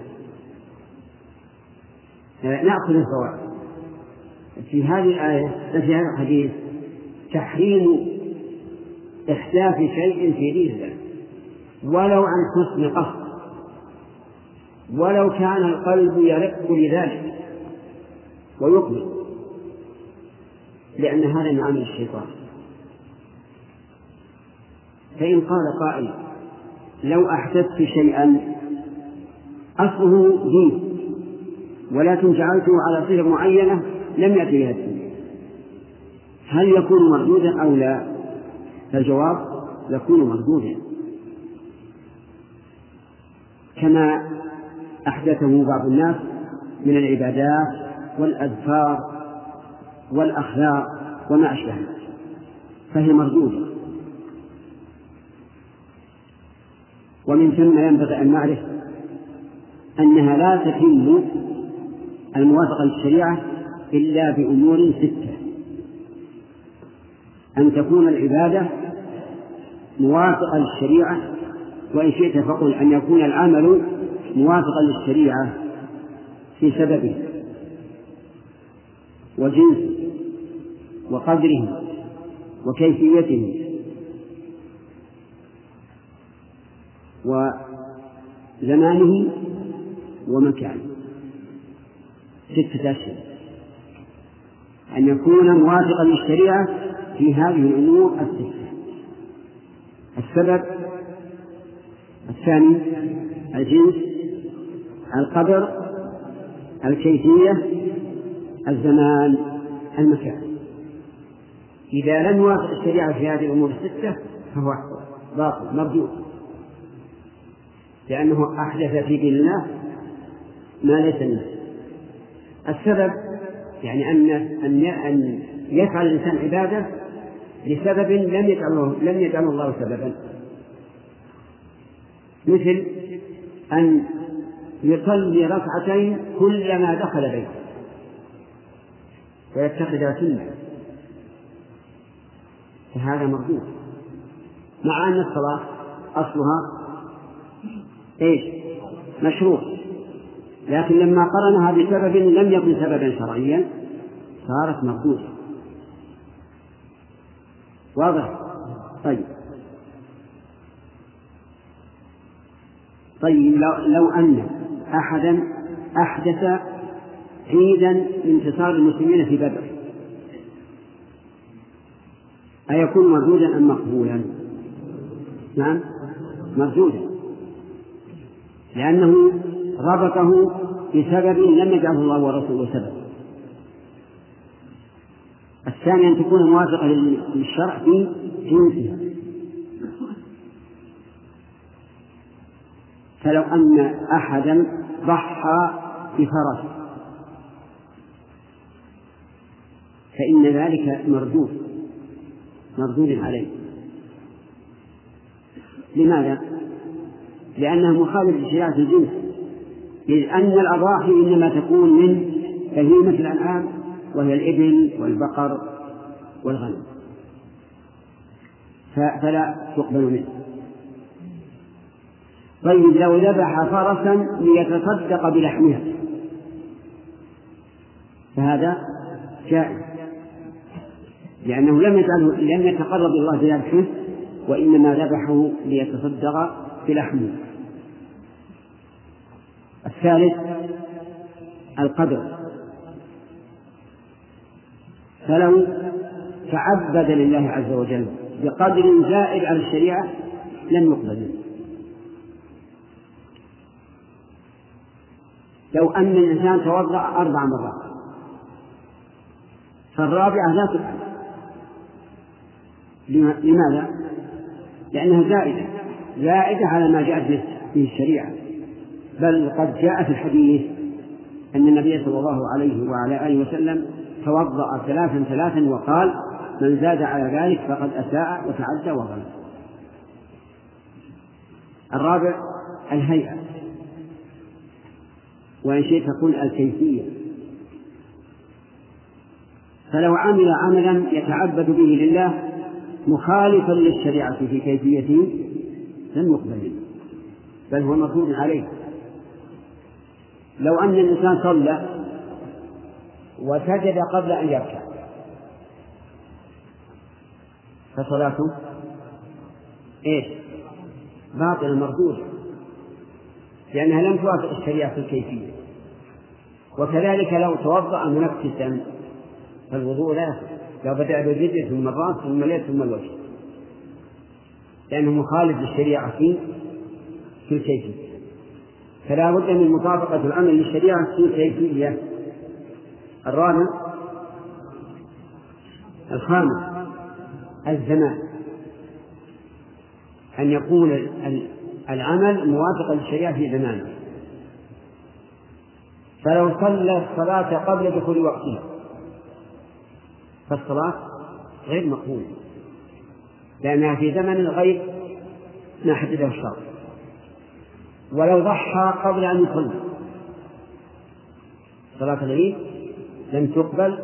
نأخذ الفوائد في هذه الآية في هذا الحديث تحريم إحداث شيء في دين ولو عن حسن قصد ولو كان القلب يرق لذلك ويقبل لأن هذا من عمل الشيطان فإن قال قائل لو أحدثت شيئا أصله دين ولكن جعلته على صيغة معينة لم يأتي بها الدين هل يكون مردودا أو لا؟ فالجواب يكون مردودا كما أحدثه بعض الناس من العبادات والأذكار والأخلاق وما أشبهها فهي مردودة. ومن ثم ينبغي أن نعرف أنها لا تتم الموافقة للشريعة إلا بأمور ستة. أن تكون العبادة موافقة للشريعة وإن شئت فقل أن يكون العمل موافقا للشريعة في سببه وجنسه وقدره وكيفيته وزمانه ومكانه. ستة أشهر. أن يكون موافقا للشريعة في هذه الأمور الستة. السبب الثاني الجنس القدر الكيفية الزمان المكان. إذا لم يوافق الشريعة في هذه الأمور الستة فهو باطل مردود لأنه أحدث في دين الله ما ليس منه. السبب يعني أن أن أن يفعل الإنسان عبادة لسبب لم يجعله لم يجعله الله سببا. مثل أن يصلي ركعتين كلما دخل بيته. ويتخذها سنة. فهذا مردود. مع أن الصلاة أصلها إيش؟ مشروع. لكن لما قرنها بسبب لم يكن سببا شرعيا صارت مردودة. واضح؟ طيب. طيب لو, لو أن أحدا أحدث عيدا لانتصار المسلمين في بدر. أيكون مردودا أم مقبولا؟ نعم مردودا. لأنه ربطه بسبب لم يجعله الله ورسوله سبب. الثاني أن تكون موافقة للشرع في جنسها. فلو أن أحدا ضحى بفرس. فإن ذلك مردود مردود عليه. لماذا؟ لأنه مخالف لشريعة الجنس إذ أن الأضاحي إنما تكون من بهيمة الأنعام وهي الإبل والبقر والغنم. فلا تقبل منه. طيب لو ذبح فرسا ليتصدق بلحمها. فهذا جائز. لأنه لم يجعله لم يتقرب الله بذبحه وإنما ذبحه ليتصدق بلحمه. الثالث القدر. فلو تعبد لله عز وجل بقدر زائد على الشريعة لم يقبل منه. لو أن الإنسان توضأ أربع مرات. فالرابعة لا تفعل لماذا؟ لأنها زائدة. زائدة على ما جاءت به الشريعة. بل قد جاء في الحديث أن النبي صلى الله عليه وعلى آله وسلم توضأ ثلاثا ثلاثا وقال من زاد على ذلك فقد أساء وتعدى وظلم الرابع الهيئة. وإن شئت تكون الكيفية. فلو عمل عملا يتعبد به لله مخالفا للشريعة في كيفيته لم يقبل بل هو مردود عليه. لو أن الإنسان صلى وسجد قبل أن يركع فصلاته إيش؟ باطلة مردودة لأنها لم توافق الشريعة في الكيفية. وكذلك لو توضأ منفسا فالوضوء لا لو بدأ باليد ثم الرأس ثم اليد ثم الوجه. لأنه مخالف للشريعة في في الكيفية فلا بد من مطابقة العمل للشريعة في الكيفية الرابع الخامس الزمان. أن يكون العمل موافقا للشريعة في زمانه فلو صلى الصلاة قبل دخول وقتها فالصلاة غير مقبولة لأنها في زمن غير ما حدده الشرع. ولو ضحى قبل أن يصلي صلاة العيد لم تقبل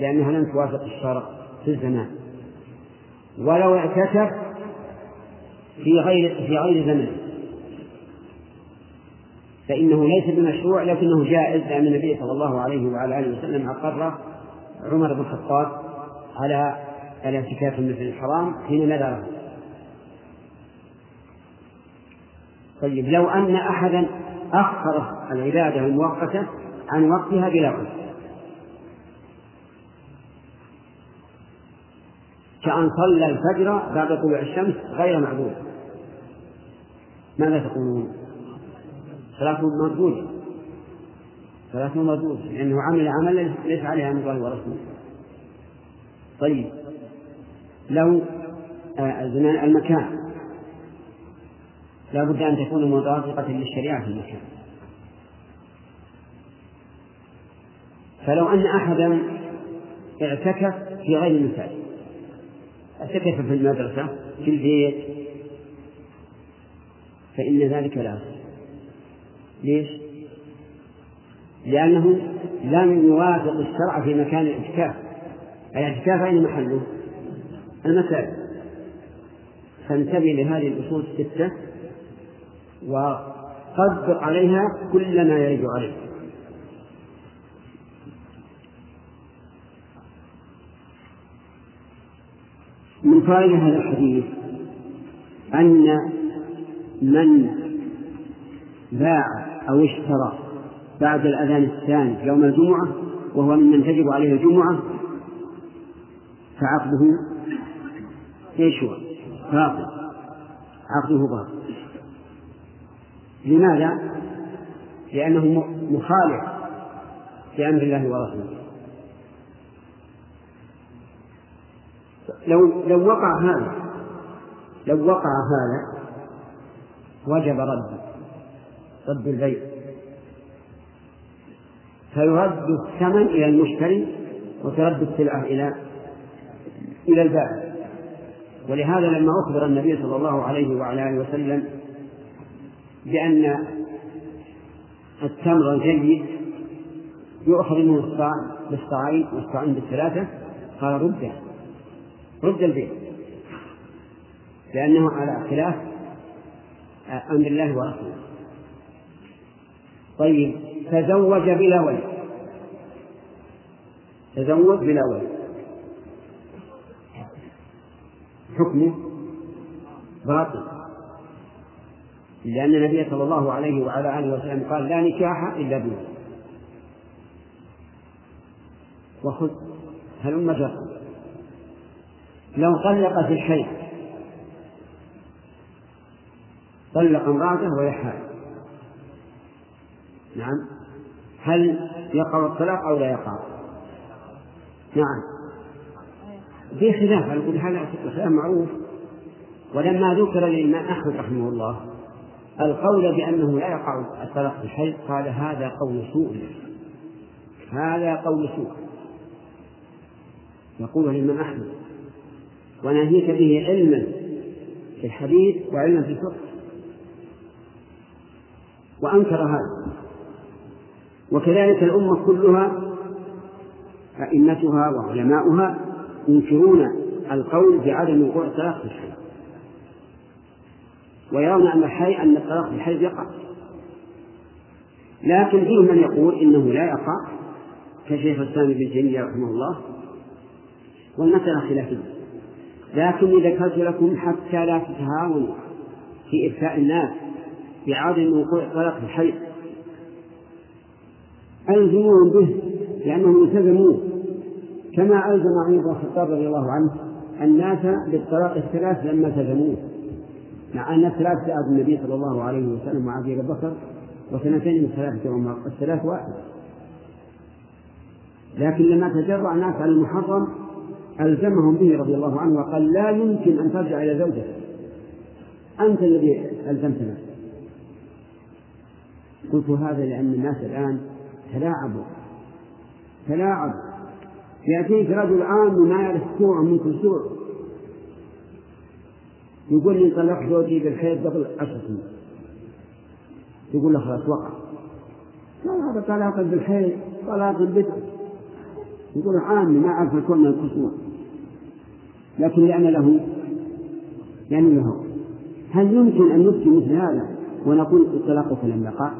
لأنها لم توافق الشرع في الزمان. ولو اعتكف في غير في غير زمن. فإنه ليس بمشروع لكنه جائز لأن النبي صلى الله عليه وعلى آله وسلم أقر عمر بن الخطاب على الاعتكاف المسجد الحرام حين نذره. طيب لو أن أحدا أخر العبادة المؤقتة عن وقتها بلا قصد. كأن صلى الفجر بعد طلوع الشمس غير معذور ماذا تقولون؟ صلاته مردودة صلاته مردودة لأنه عمل عملا ليس عليها من الله ورسوله. طيب. لو آه، زمان المكان. لا بد أن تكون مطابقة للشريعة في المكان. فلو أن أحدا اعتكف في غير المساجد اعتكف في المدرسة في البيت فإن ذلك لا ليش؟ لأنه لم يوافق الشرع في مكان الاعتكاف الاعتكاف أين محله؟ المساجد فانتبه لهذه الأصول الستة وطبق عليها كل ما يرد عليك من فائدة هذا الحديث أن من باع أو اشترى بعد الأذان الثاني يوم الجمعة وهو ممن تجب عليه الجمعة فعقده إيش هو؟ باطل عقده باطل لماذا؟ لأنه مخالف لأمر الله ورسوله لو لو وقع هذا لو وقع هذا وجب رد رد البيع. فيرد الثمن إلى المشتري وترد السلعة إلى إلى البائع. ولهذا لما أخبر النبي صلى الله عليه وعلى آله وسلم بأن التمر الجيد يؤخذ منه الصاع بالصاعين والصاعين بالثلاثة قال رده رد البيع. لأنه على خلاف أمر الله ورسوله. طيب تزوج بلا ولد. تزوج بلا ولد. حكمه باطل. لأن النبي صلى الله عليه وعلى آله وسلم قال لا نكاح إلا بولد وخذ هلم جرا لو طلق في الشيء طلق امرأته وهي حائض نعم. هل يقع الطلاق أو لا يقع؟ نعم. في خلاف على كل حال الخلاف معروف. ولما ذكر للإمام أحمد رحمه الله القول بأنه لا يقع الطلاق في الحي قال هذا قول سوء. هذا قول سوء. يقول الإمام أحمد وناهيك به علما في الحديث وعلما في الفقه وأنكر هذا. وكذلك الأمة كلها أئمتها وعلماؤها ينكرون القول بعدم وقوع الطلاق في الحي. ويرون أن الحي أن الطلاق في الحي يقع. لكن فيه من يقول إنه لا يقع كشيخ الإسلام ابن تيمية رحمه الله والمسألة خلافية. لكني ذكرت لكم حتى لا تتهاونوا في إفتاء الناس. بعدم وقوع الطلاق في الحي ألزموهم به لأنهم التزموه. كما ألزم عمر بن الخطاب رضي الله عنه الناس بالطلاق الثلاث لما التزموه. مع أن الثلاث عهد النبي صلى الله عليه وسلم وعهد أبي بكر وسنتين من ثلاثة عمر الثلاث واحد. لكن لما تجرع الناس على المحرم ألزمهم به رضي الله عنه وقال لا يمكن أن ترجع إلى زوجك. أنت الذي ألزمت نفسك قلت هذا لأن الناس الآن تلاعبوا. تلاعب. يأتيك رجل عام ما يعرف سوء من كل سوء. يقول لي طلقت زوجي بالحيض قبل عشر سنين. يقول له خلاص وقع. لا هذا طلاق بالحيض طلاق البدع يقول عامي ما أعرف الكون من الكسوة لكن لأن له يعني له. هل يمكن أن نفتي مثل هذا ونقول الطلاق لم يقع؟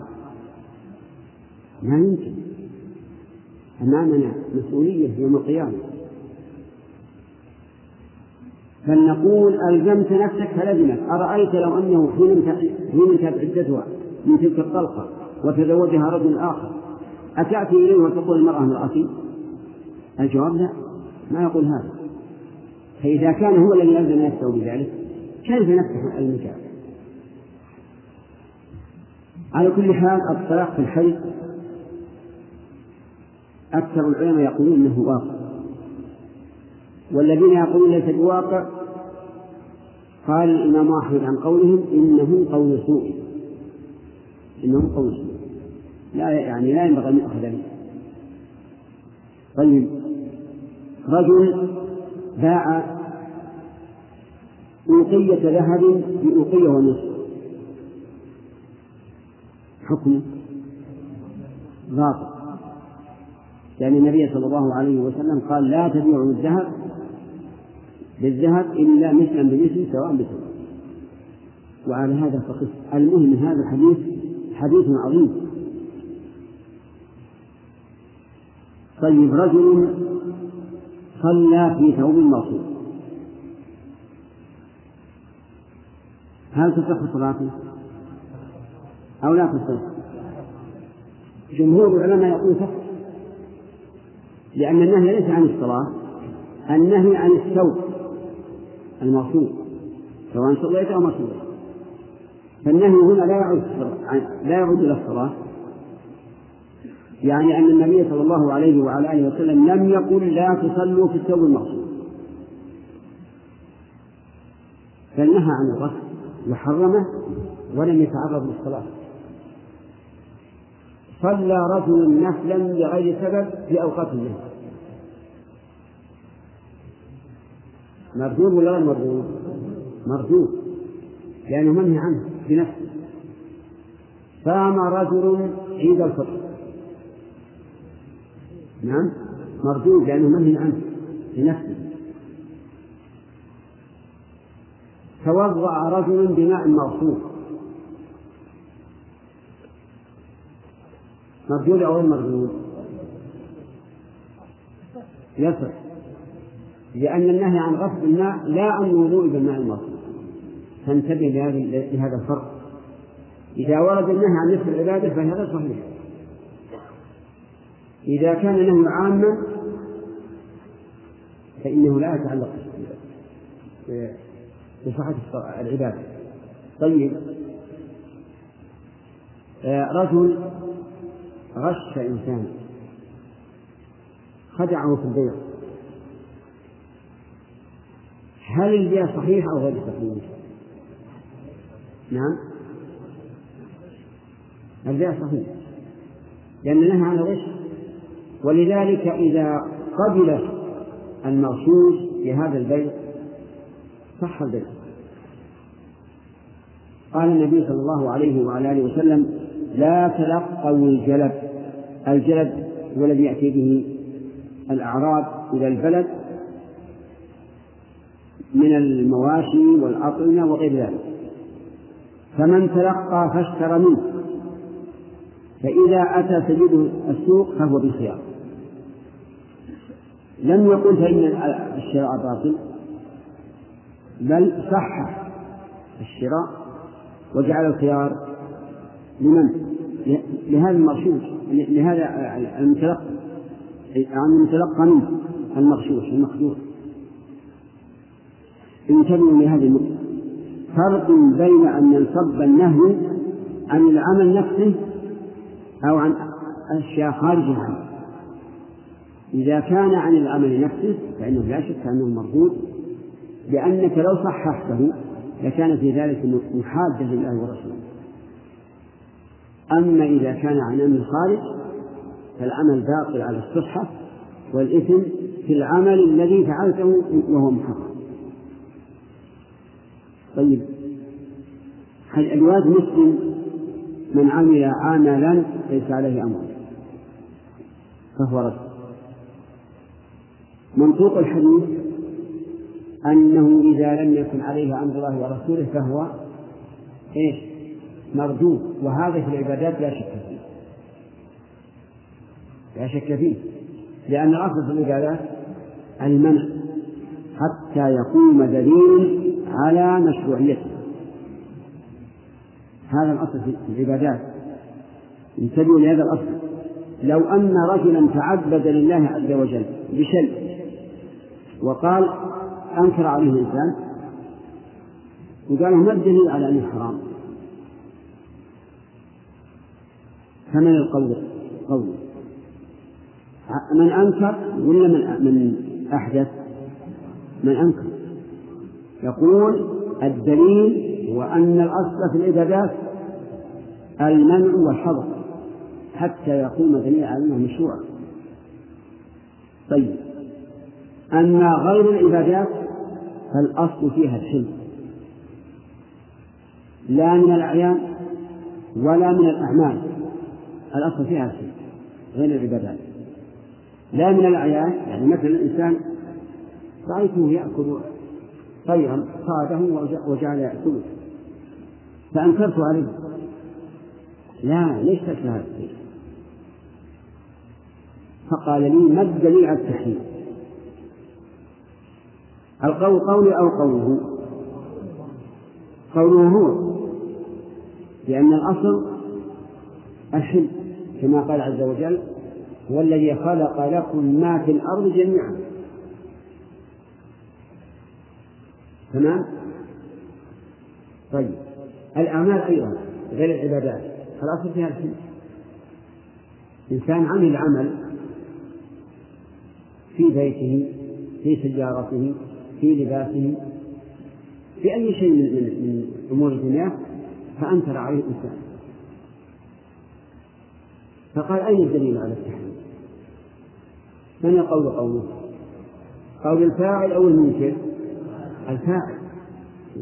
ما يمكن. أمامنا مسؤولية يوم القيامة. فلنقول ألزمت نفسك فلزمك. أرأيت لو أنه انتهت عدتها من تلك الطلقة وتزوجها رجل آخر. أتأتي إليه وتقول المرأة امرأتي؟ الجواب لا. ما يقول هذا. فإذا كان هو الذي يلزم نفسه بذلك كيف نفتح النكاح على كل حال الطلاق في الحي أكثر العلماء يقولون أنه واقع. والذين يقولون ليس بواقع قال الإمام أحمد عن قولهم إنه قول سوء. إنه قول سوء. لا يعني لا ينبغي أن يؤخذ به. طيب. رجل باع أوقية ذهب بأوقية ونصف. حكمه باطل لأن النبي صلى الله عليه وسلم قال لا تبيعوا الذهب بالذهب إلا مثلا بمثل سواء بسواء وعلى هذا فقس. المهم هذا الحديث حديث عظيم. طيب رجل صلى في ثوب مرصوص هل تصح صلاته؟ أو لا تصح جمهور العلماء يقول تصح لأن النهي ليس عن الصلاة النهي عن الثوب المرصوص سواء صليت أو ما صليت. فالنهي هنا لا يعود لا يعود إلى الصلاة. يعني أن النبي صلى الله عليه وعلى آله وسلم لم يقل لا تصلوا في الثوب المرصوص بل نهى عن الرفع وحرمه ولم يتعرض للصلاة. صلى رجل نفلا بغير سبب في أوقات الليل مردود ولا غير مردود؟ مردود لأنه منهي عنه بنفسه. صام رجل عيد الفطر. نعم مردود لأنه منهي عنه بنفسه. توضأ رجل بماء مرصوص مردود أو غير مردود؟ يصح. لأن النهي عن غسل الماء لا عن الوضوء بالماء المرصوص فانتبه لهذا الفرق. إذا ورد النهي عن نفس العبادة فهي غير صحيحة إذا كان النهي عاما فإنه لا يتعلق بصحة العبادة. طيب. آه، رجل غش إنسان. خدعه في البيع. هل البيع صحيح أو غير صحيح؟ نعم. البيع صحيح. لأن نهى عن الغش. ولذلك إذا قبل المغشوش بهذا البيع صح البيع. قال النبي صلى الله عليه وعلى آله وسلم لا تلقوا الجلب الجلب هو الذي يأتي به الأعراب إلى البلد من المواشي والأطعمة وغير ذلك. فمن تلقى فاشترى منه. فإذا أتى سيده السوق فهو بالخيار. لم يقل فإن الشراء باطل بل صحح الشراء وجعل الخيار لمن؟ لهذا المغشوش لهذا المتلقى. عن المتلقى منه المغشوش المخدوع انتبهوا لهذه النقطة. فرق بين أن ينصب النهي عن العمل نفسه أو عن أشياء خارج العمل إذا كان عن العمل نفسه فإنه لا شك أنه مردود لأنك لو صححته لكان في ذلك محادا لله ورسوله. أما إذا كان عن أمر خارج فالعمل باطل على الصحة والإثم في العمل الذي فعلته وهو محرم. طيب هل الواد مسلم من عمل عملا ليس عليه أمر؟ فهو رد. منطوق الحديث أنه إذا لم يكن عليه أمر الله ورسوله فهو إيش؟ مردود وهذا في العبادات لا شك فيه. لا شك فيه. لأن الأصل في العبادات المنع حتى يقوم دليل على مشروعيته. هذا الأصل في العبادات. انتبهوا لهذا الأصل. لو أن رجلا تعبد لله عز وجل بشيء وقال أنكر عليه الإنسان وقال ما الدليل على أنه حرام؟ فمن القول؟ قول. من أنكر ولا من من أحدث؟ من أنكر. يقول الدليل هو أن الأصل في العبادات المنع والحظر حتى يقوم دليل على أنه مشروع طيب. أما غير العبادات فالأصل فيها الحلم. لا من الأعيان ولا من الأعمال. الأصل فيها الحلم غير العبادات. لا من الأعيان يعني مثلا الإنسان رأيته يأكل طيرا صاده وجعل يأكله. فأنكرت عليه. لا ليش تأكل هذا الطير فقال لي ما الدليل على التحريم؟ القول قولي أو قوله؟ قوله هو لأن الأصل الحل كما قال عز وجل هو الذي خلق لكم ما في الأرض جميعا. تمام؟ طيب. الأعمال أيضا غير العبادات. الأصل فيها الحل إنسان عمل عمل في بيته في سيارته في لباسه في أي شيء من, من, من أمور الدنيا فأنكر عليه الإنسان فقال أين الدليل على التحريم؟ من يقول قوله؟ قول الفاعل أو المنكر؟ الفاعل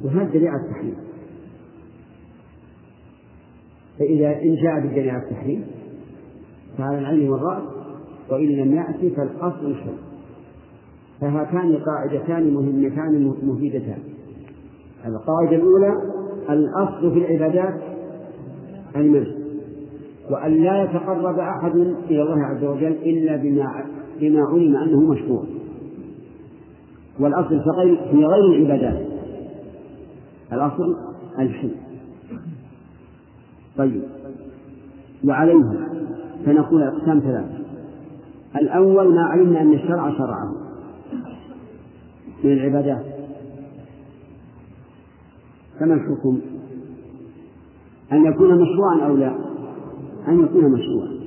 وهذا الدليل على التحريم فإذا إن جاء بالدليل على التحريم فعلى العين والرأس وإن لم يأتي فالأصل الشرع فهاتان قاعدتان مهمتان مفيدتان القاعدة الأولى الأصل في العبادات المنع وأن لا يتقرب أحد إلى الله عز وجل إلا بما بما علم أنه مشروع والأصل في غير في غير العبادات. الأصل الحل طيب. وعليها. فنقول أقسام ثلاثة. الأول ما علمنا أن الشرع شرعه. من العبادات. فما الحكم أن يكون مشروعا أو لا؟ أن يكون مشروعا.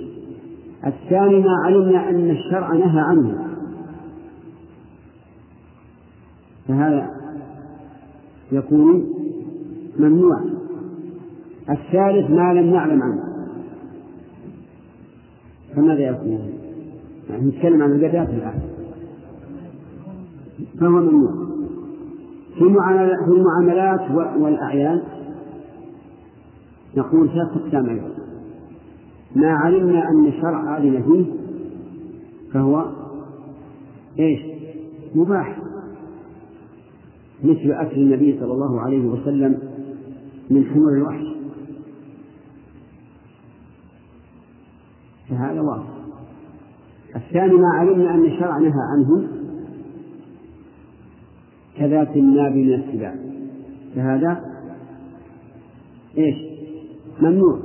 الثاني ما علمنا أن الشرع نهى عنه. فهذا يكون ممنوع. الثالث ما لم نعلم عنه. فماذا يكون؟ يعني نتكلم عن البدات الآن فهو ممنوع. في المعاملات والأعيان نقول ثلاث أقسام أيضا ما علمنا أن الشرع أذن فيه فهو إيش؟ مباح. مثل أكل النبي صلى الله عليه وسلم من حمر الوحش. فهذا واضح. الثاني ما علمنا أن الشرع نهى عنه كذات الناب من السباع. فهذا إيش؟ ممنوع.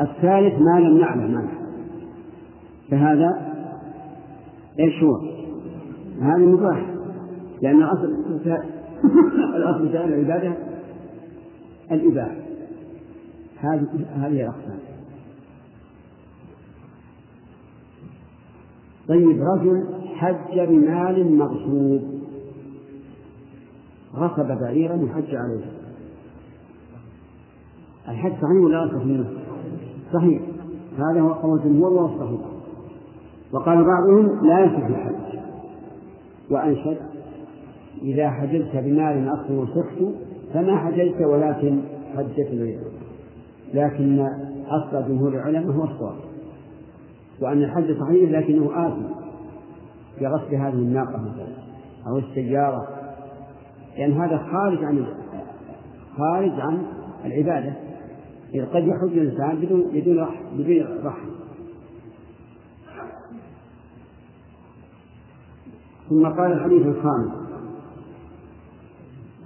الثالث ما لم نعلم عنه. فهذا إيش هو؟ هذا مباح. لأن الأصل *coughs* الأصل في العبادة الإباحة. هذه هذه الأقسام. طيب رجل حج بمال مغصوب. غصب بعيرا وحج عليه. الحج صحيح ولا لا صحيح؟ صحيح. هذا هو قول الجمهور وهو الصحيح وقال بعضهم لا يصح الحج. وأنشد إذا حججت بمال أصله صحت فما حججت ولكن حجت العلم. لكن أصل جمهور العلماء هو الصواب. وأن الحج صحيح لكنه آثم بغسل هذه الناقة مثلا أو السيارة. لأن هذا خارج عن خارج عن العبادة. إذ قد يحج الإنسان بدون بدون بدون رحم ثم قال الحديث الخامس.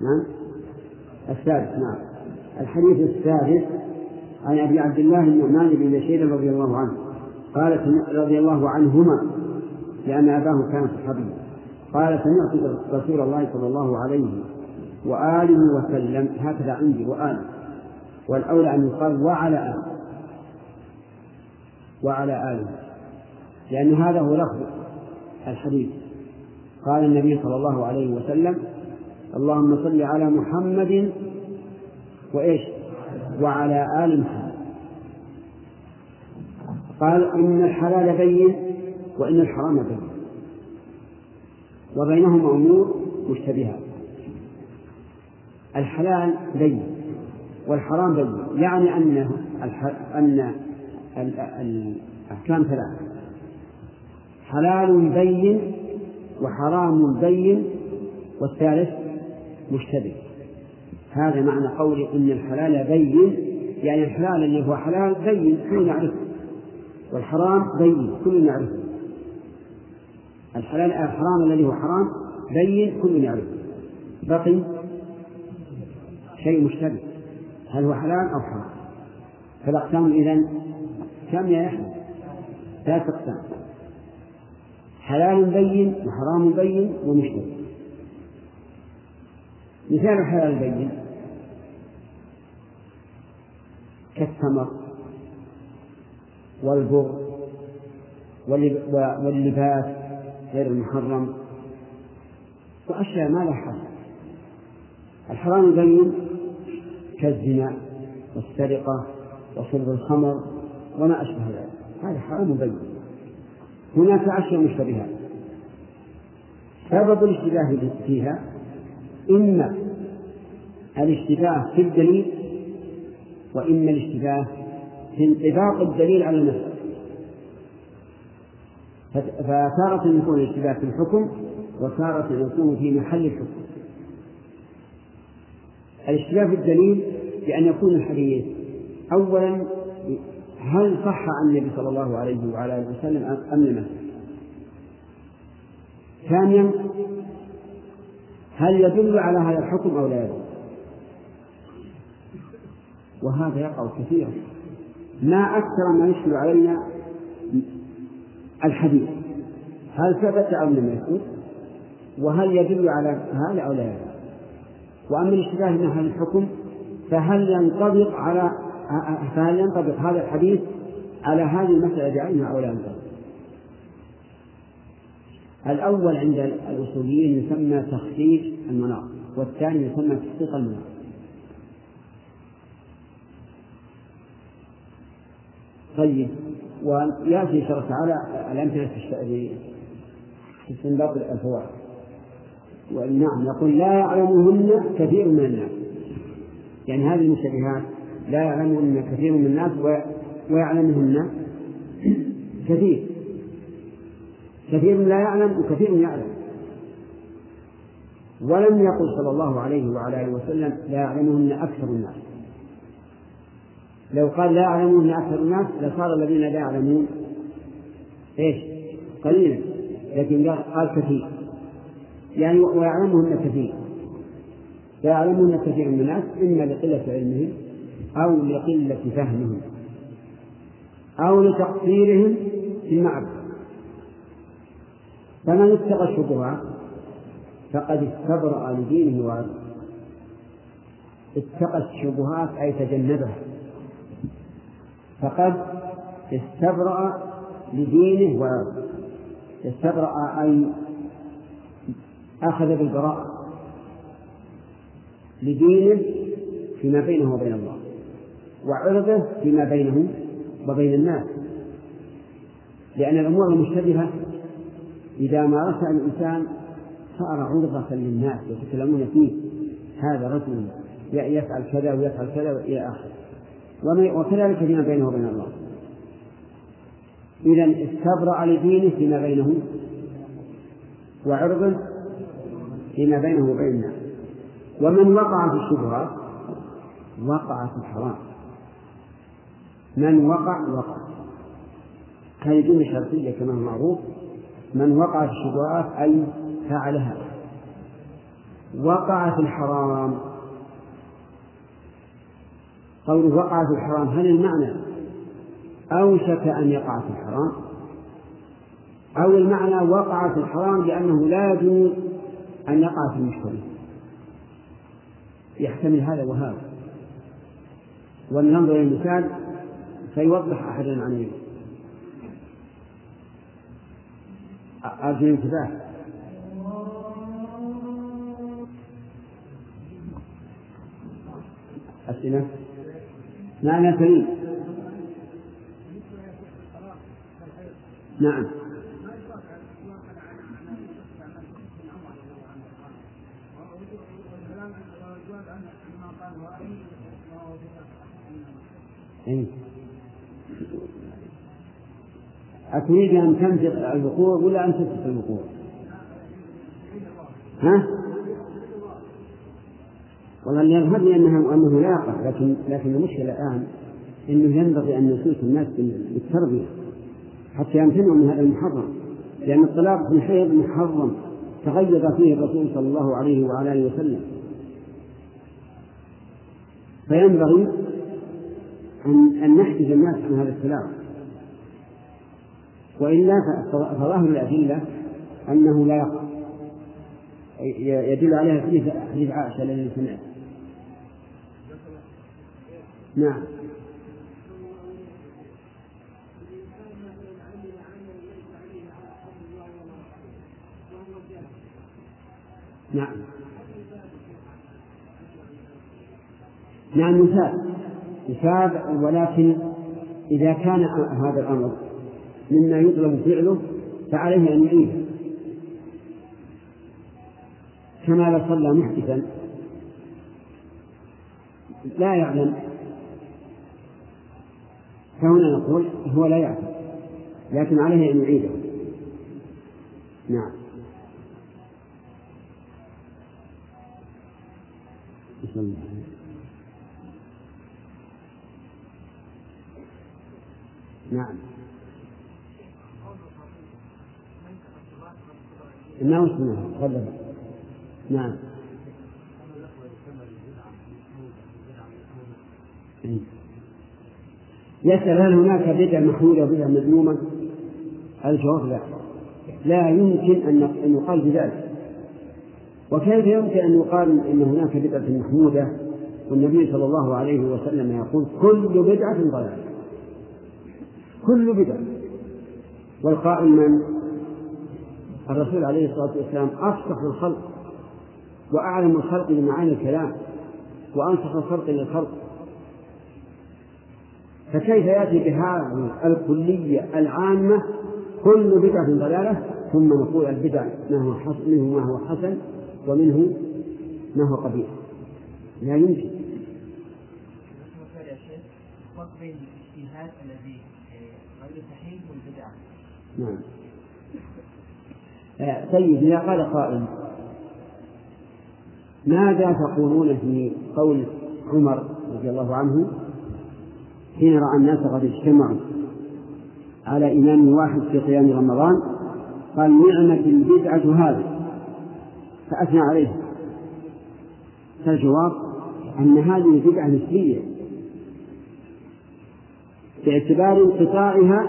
نعم. السادس نعم. الحديث السادس عن أبي عبد الله النعمان بن بشير رضي الله عنه. قالت رضي الله عنهما لأن أباه كان صحابيا قال سمعت رسول الله صلى الله عليه وآله وسلم هكذا عندي وآله. والأولى أن يقال وعلى آله. وعلى آله. لأن هذا هو لفظ الحديث. قال النبي صلى الله عليه وسلم اللهم صل على محمد وإيش؟ وعلى آل محمد. قال إن الحلال بين وإن الحرام بين. وبينهما أمور مشتبهات. الحلال بين. والحرام بين. يعني أن أن الأحكام ثلاثة. حلال بين وحرام بين والثالث مشتبه. هذا معنى قول إن الحلال بين. يعني الحلال اللي هو حلال بين كل نعرفه. والحرام بين كل نعرفه. الحلال الحرام الذي هو حرام بين كل يعرفه بقي شيء مشتبه. هل هو حلال أو حرام؟ فالأقسام إذن كم يا أحمد؟ ثلاث أقسام. حلال بين وحرام بين ومشتبه مثال الحلال البين. كالتمر والبر واللباس غير المحرم. وأشياء ما لها حل. الحرام البين كالزنا والسرقة وشرب الخمر وما أشبه ذلك. هذا حرام بين. هناك أشياء مشتبهات. سبب الاشتباه فيها إما الاشتباه في الدليل وإما الاشتباه في انطباق الدليل على النفس فتارة يكون الاشتباه في الحكم وتارة يكون في محل الحكم. الاشتباه الدليل بأن يكون الحديث أولا هل صح عن النبي صلى الله عليه وعلى آله وسلم أم لم؟ ثانيا هل يدل على هذا الحكم أو لا يدل؟ وهذا يقع كثيرا. ما أكثر ما يشكل علينا الحديث. هل ثبت أو لم يثبت؟ وهل يدل على هذا أو لا يدل؟ وأما الاشتباه من هذا الحكم فهل ينطبق على فهل ينطبق هذا الحديث على هذه المسألة بعينها أو لا ينبغي الأول عند الأصوليين يسمى تخفيف المناط والثاني يسمى تحقيق المناط. طيب ويأتي إن شاء الله تعالى الأمثلة في استنباط الفوائد نعم يقول لا يعلمهن كثير من الناس. يعني هذه المشتبهات لا يعلمهن كثير من الناس ويعلمهن كثير. كثير لا يعلم وكثير يعلم. ولم يقل صلى الله عليه وعلى آله وسلم لا يعلمهن أكثر الناس. لو قال لا يعلمهن أكثر الناس لصار الذين لا يعلمون إيش؟ قليلا. لكن قال كثير. يعني ويعلمهن كثير. فيعلمهن كثير من الناس إما لقلة علمهم أو لقلة فهمهم أو لتقصيرهم في المعرفة. فمن اتقى الشبهات فقد استبرأ لدينه وعرضه اتقى الشبهات أي تجنبها. فقد استبرأ لدينه وعرضه استبرأ أي أخذ بالبراءة لدينه فيما بينه وبين الله وعرضه فيما بينه وبين الناس لأن الأمور المشتبهة إذا مارسها الإنسان صار عرضة للناس يتكلمون فيه هذا رجل يفعل كذا ويفعل كذا إلى آخره. وكذلك فيما بينه وبين الله. إذا استبرأ لدينه فيما بينه وعرضه فيما بينه وبين الناس. ومن وقع في الشبهات وقع في الحرام. من وقع؟ وقع. هذه جملة شرطية كما هو معروف. من وقع في الشبهات أي فعلها. وقع في الحرام. قوله وقع في الحرام هل المعنى أوشك أن يقع في الحرام؟ أو المعنى وقع في الحرام لأنه لا يجوز أن يقع في المشتبه يحتمل هذا وهذا. ولننظر إلى المثال فيوضح أحدنا عن أرجو الانتباه. أسئلة؟ نعم يا كريم نعم. إيه؟ أتريد أن تنفق الوقوع ولا أن تترك الوقوع؟ ها؟ والله يظهر لي أنه أنه يقع لكن لكن المشكلة الآن أنه ينبغي أن نسوس الناس بالتربية حتى يمتنعوا من هذا المحرم لأن الطلاق في الحيض محرم تغير فيه الرسول صلى الله عليه وعلى آله وسلم فينبغي أن أن نحجز الناس عن هذا التلاعب وإلا فظاهر الأدلة أنه لا يقع. يدل عليها حديث حديث عائشة الذي سمعت. نعم. نعم. نعم مثال. يتابع ولكن إذا كان هذا الأمر مما يطلب فعله فعليه أن يعيده كما لو صلى محدثا. لا يعلم. فهنا نقول هو لا يعلم لكن عليه أن يعيده. نعم. الله نعم. إنه سنة تفضل. نعم. يسأل هل هناك بدعة محمودة وبدعة مذمومة؟ الجواب لا. لا يمكن أن يقال بذلك. وكيف يمكن أن يقال أن هناك بدعة محمودة والنبي صلى الله عليه وسلم يقول كل بدعة ضلالة؟ كل بدعة. والقائل من؟ الرسول عليه الصلاة والسلام أفصح الخلق وأعلم الخلق بمعاني الكلام وأنصح الخلق للخلق. فكيف يأتي بهذه الكلية العامة؟ كل بدعة ضلالة ثم نقول البدع ما هو حسن منه ما هو حسن ومنه ما هو قبيح. لا يمكن. الذي نعم. آه، طيب إذا قال قائل ماذا تقولون في قول عمر رضي الله عنه حين رأى الناس قد اجتمعوا على إمام واحد في قيام رمضان؟ قال نعمة البدعة هذه. فأثنى عليه. فالجواب أن هذه بدعة نسبية. باعتبار انقطاعها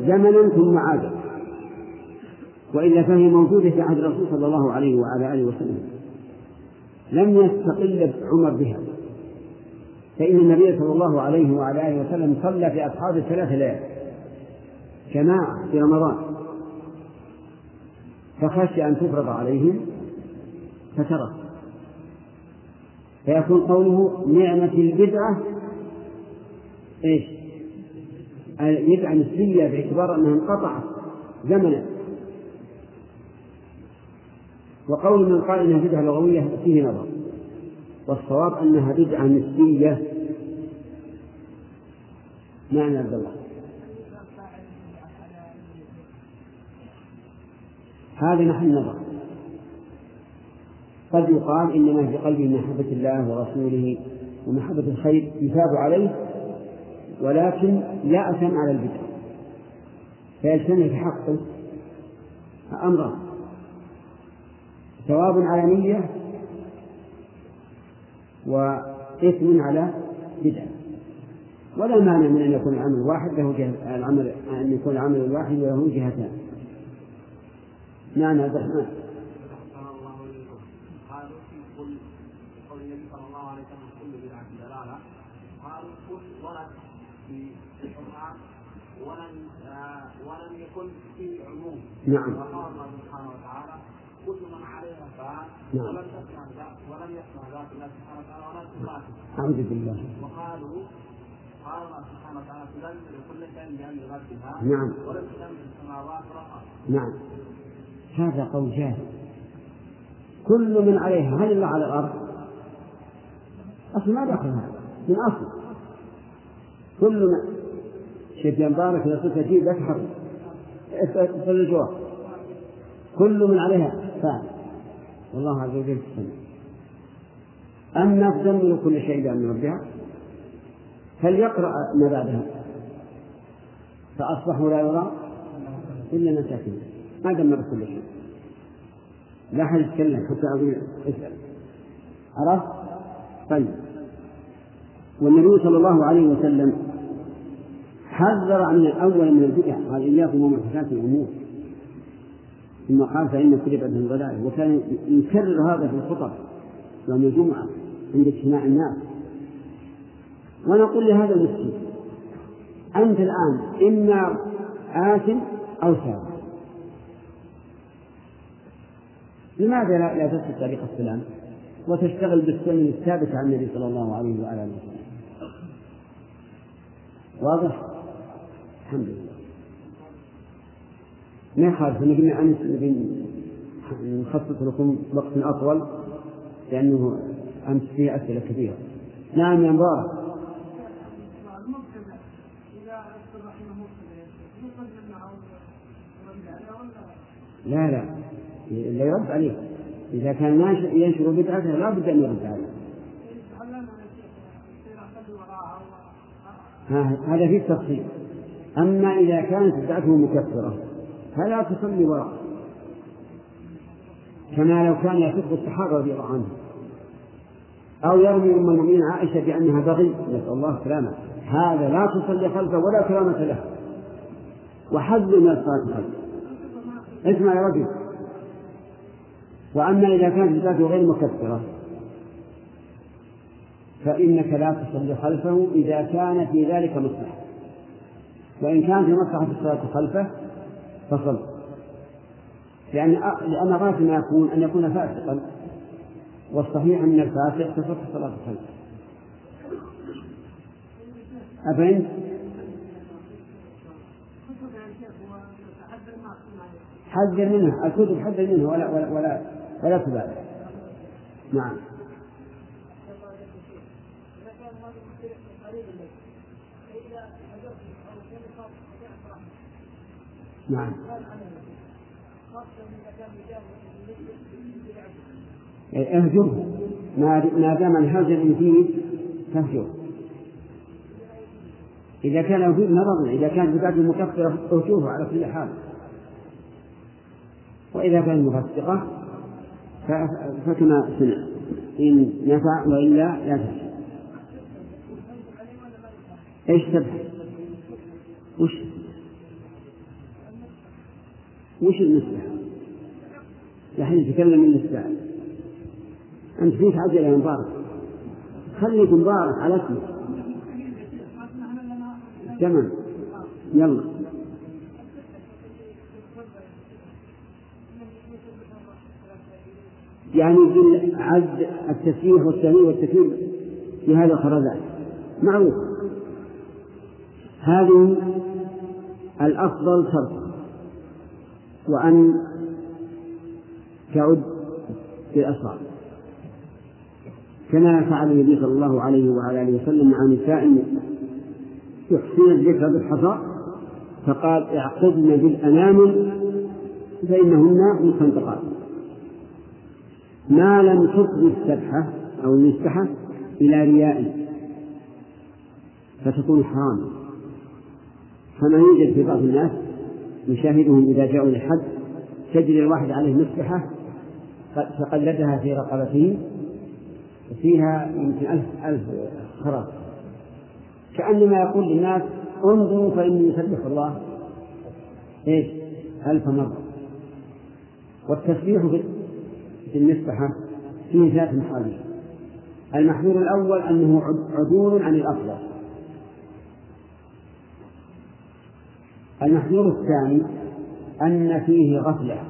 زمنا ثم عادت وإلا فهي موجودة في عهد الرسول صلى الله عليه وعلى آله وسلم. لم يستقل عمر بها. فإن النبي صلى الله عليه وعلى آله وسلم صلى في أصحابه ثلاث ليال جماعة في رمضان. فخشي أن تفرض عليهم فترك. فيكون قوله نعمة البدعة إيش؟ البدعة نسبية باعتبار أنها انقطعت زمنا. وقول من قال إنها بدعة لغوية فيه نظر. والصواب أنها بدعة نسبية. معنى عبد الله هذا محل نظر. قد يقال إنما في قلبه محبة الله ورسوله ومحبة الخير يثاب عليه ولكن لا أثم على البدع فيجتمع في حقه أمران ثواب على نية وإثم على بدعة ولا مانع من أن يكون العمل واحد له جهة العمل أن يكون العمل الواحد له جهتان. نعم عبد الرحمن. ولم ولم يكن فيه عموم. نعم. وقال الله سبحانه وتعالى كل من عليها فعل نعم. ولم تسمع ولم يسمع ذات الله سبحانه وتعالى ولا تخاطب أعوذ بالله وقالوا قال الله سبحانه وتعالى تدمر كل شيء بأمر ربها نعم. ولم تدمر السماوات والأرض نعم. هذا قول جاهل. كل من عليها هل الله على الأرض؟ أصل ما دخل هذا. من أصل. كل من شيخ مبارك إذا قلت أجيب لا تحرك اسأل الجواب. كل من عليها فاعل والله عز وجل السمع أما تدمر كل شيء بأمر ربها فليقرأ ما بعدها. فأصبحوا لا يرى إلا مساكين ما دمر كل شيء. لا أحد يتكلم حتى أقول اسأل عرفت؟ طيب. والنبي صلى الله عليه وسلم حذر من الأول من البدع قال إياكم ومحدثات الأمور. ثم قال فإن كل بدعة ضلالة وكان يكرر هذا في الخطب يوم الجمعة عند اجتماع الناس. ونقول لهذا المسكين أنت الآن إما آثم أو سابق لماذا لا, تسلك طريق السلام وتشتغل بالسنن الثابتة عن النبي صلى الله عليه وعلى آله وسلم؟ واضح؟ الحمد لله ما يخالف نبي أمس نخصص لكم وقت أطول لأنه أمس فيه أسئلة كثيرة. نعم يا مبارك. لا لا. لا يرد عليه إذا كان ينشر بدعته لا بد أن يرد عليه هذا فيه تفصيل أما إذا كانت بدعته مكفرة فلا تصلي وراءه. كما لو كان يسب الصحابة رضي الله عنهم. أو يرمي أم المؤمنين عائشة بأنها بغي نسأل الله السلامة هذا لا تصلي خلفه ولا كرامة له. وحذر من الصلاة. خلفه اسمع يا رجل وأما إذا كانت بدعته غير مكفرة فإنك لا تصلي خلفه إذا كان في ذلك مصلحة. وإن كان في مصلحة الصلاة خلفه فصل. لأن لأن غاية ما يكون أن يكون فاسقا والصحيح أن الفاسق تصح الصلاة خلفه. أفهمت؟ حذر منها الكتب حذر منها ولا ولا ولا, ولا تبالغ نعم. نعم. اهجره ما دام الهجر يفيد فاهجره إذا كان يفيد نظرا إذا كان بدعة مكفرة اهجره على كل حال. وإذا كان مفسقة فكما سمع إن نفع وإلا لا تفع إيش تبحث؟ وش وش المصلحة؟ الحين تكلم من السائل أنت فيك عجلة يا مبارك. خليك مبارك على اسمك. تمام. يلا. يعني عد التسبيح والتهليل والتكبير في هذا الخرزات معروف. هذه الأفضل ترك وأن تعد الأصابع كما فعل النبي صلى الله عليه وعلى آله وسلم مع نساء يحسن الذكر بالحصى فقال اعقدن بالأنامل فإنهن مستنطقات ما لم تفضي السبحة أو المسبحة إلى رياء فتكون حراما كما يوجد في بعض الناس نشاهدهم إذا جاءوا للحد تجري الواحد عليه مسبحة فقلدها في رقبته فيها يمكن ألف ألف خراف كأنما يقول للناس انظروا فإني يسبح الله. إيش؟ ألف مرة. والتسبيح في المسبحة فيه ثلاث محاذير المحذور الأول أنه عدول عن الأفضل. المحذور الثاني أن فيه غفلة.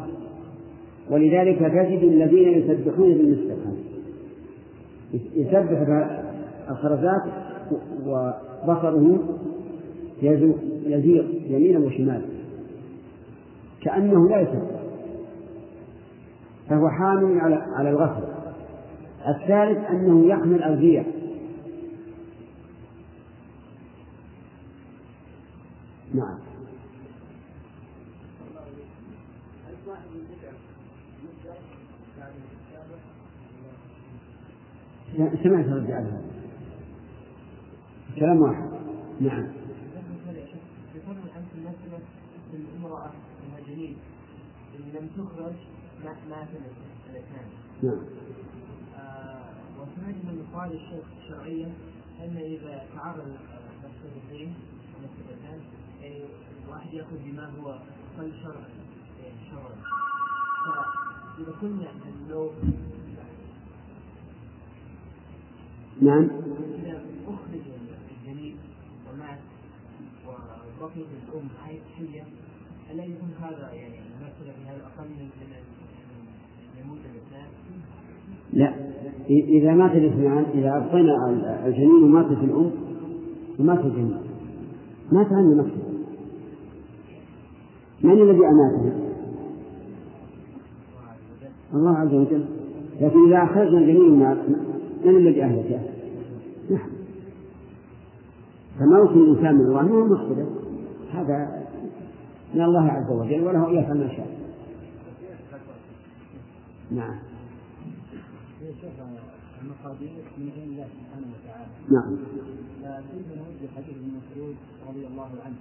ولذلك تجد الذين يسبحون بالمسبحة يسبح الخرزات وبصره يزيغ يمينا وشمالا. كأنه لا يسبح. فهو حامل على على الغفلة. الثالث أنه يحمل الغية نعم. سمعت رد على هذا كلام واحد نعم لم تخرج ما ما الاثنان. نعم. وسمعت من مقال الشيخ الشرعية أن إذا تعرض مفسدتان يعني واحد يأخذ بما هو أقل شرعا شرعا فإذا كنا لو نعم أخرج الجنين ومات وبقيت الأم حية ألا يكون هذا يعني أقل من يموت الاثنان؟ لا إذا مات الاثنان إذا أبقينا الجنين وماتت الأم ومات الجنين مات عنه نفسه من الذي أماته؟ الله عز وجل لكن إذا أخرجنا الجنين من الذي أهلكه؟ نحن فموت الإنسان من الله؟ هو مقصده؟ هذا من الله عز وجل وله أن ما شاء. نعم. المقادير من عند الله سبحانه وتعالى نعم. فكيف نرد حديث ابن مسعود رضي الله عنه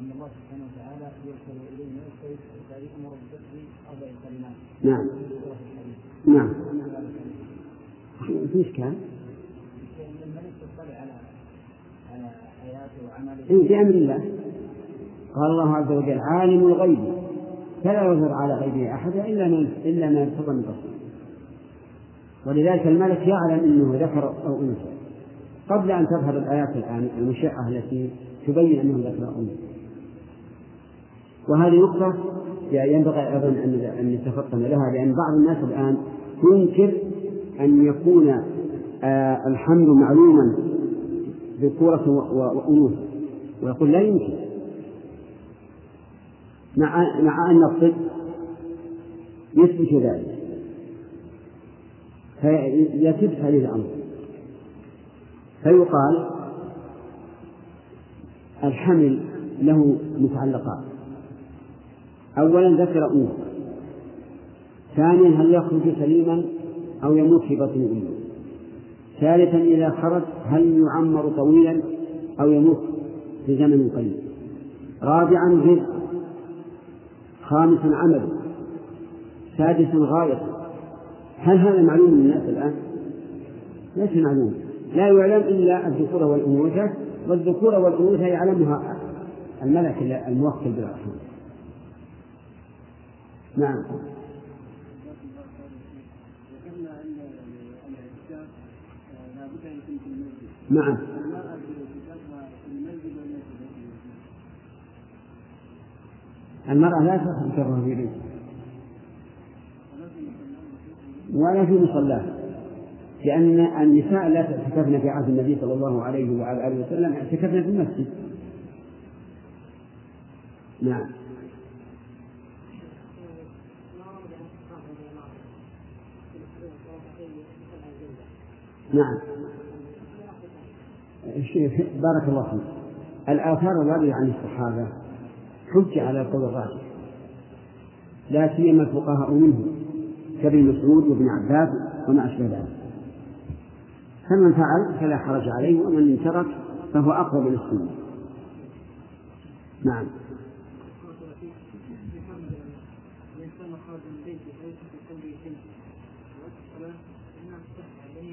ان الله سبحانه وتعالى يرسل الينا السيف أمر بالكسر أربع كلمات نعم. نعم. في حياته وعمله إيه بأمر الله. قال الله عز وجل عالم الغيب. فلا يظهر على غيبه أحدا إلا من إلا ما يرتضى من رسول. ولذلك الملك يعلم أنه ذكر أو أنثى. قبل أن تظهر الآيات الآن المشعة التي تبين أنهم ذكر أمه وهذه نقطة ينبغي أيضا أن نتفطن لها لأن بعض الناس الآن ينكر أن يكون آه، الحمل معلوما ذكورة وأنوثة. ويقول لا يمكن. مع مع أن الطب يثبت ذلك. فيثبت هذه الأمر. فيقال الحمل له متعلقات. أولا ذكر أنثى ثانيا هل يخرج سليما؟ أو يموت في بطن أمه. ثالثا إذا خرج هل يعمر طويلا أو يموت في زمن قليل؟ رابعا رزق خامسا عمل. سادسا غاية. هل هذا معلوم للناس الآن؟ ليس معلوم. لا يعلم إلا الذكورة والأنوثة والذكورة والأنوثة يعلمها الملك الموكل بالأرحام نعم. نعم. المرأة لا تخرج في بيتها ولا في مصلاه. لأن النساء لا اعتكفن في عهد النبي صلى الله عليه وعلى آله وسلم اعتكفن في المسجد. نعم. نعم. بارك الله فيك. الآثار الواردة عن الصحابة حج على القول الراجح لا سيما الفقهاء منهم كابن مسعود وابن عباس وما أشبه ذلك. فمن فعل فلا حرج عليه ومن ترك فهو أقرب للسنة نعم.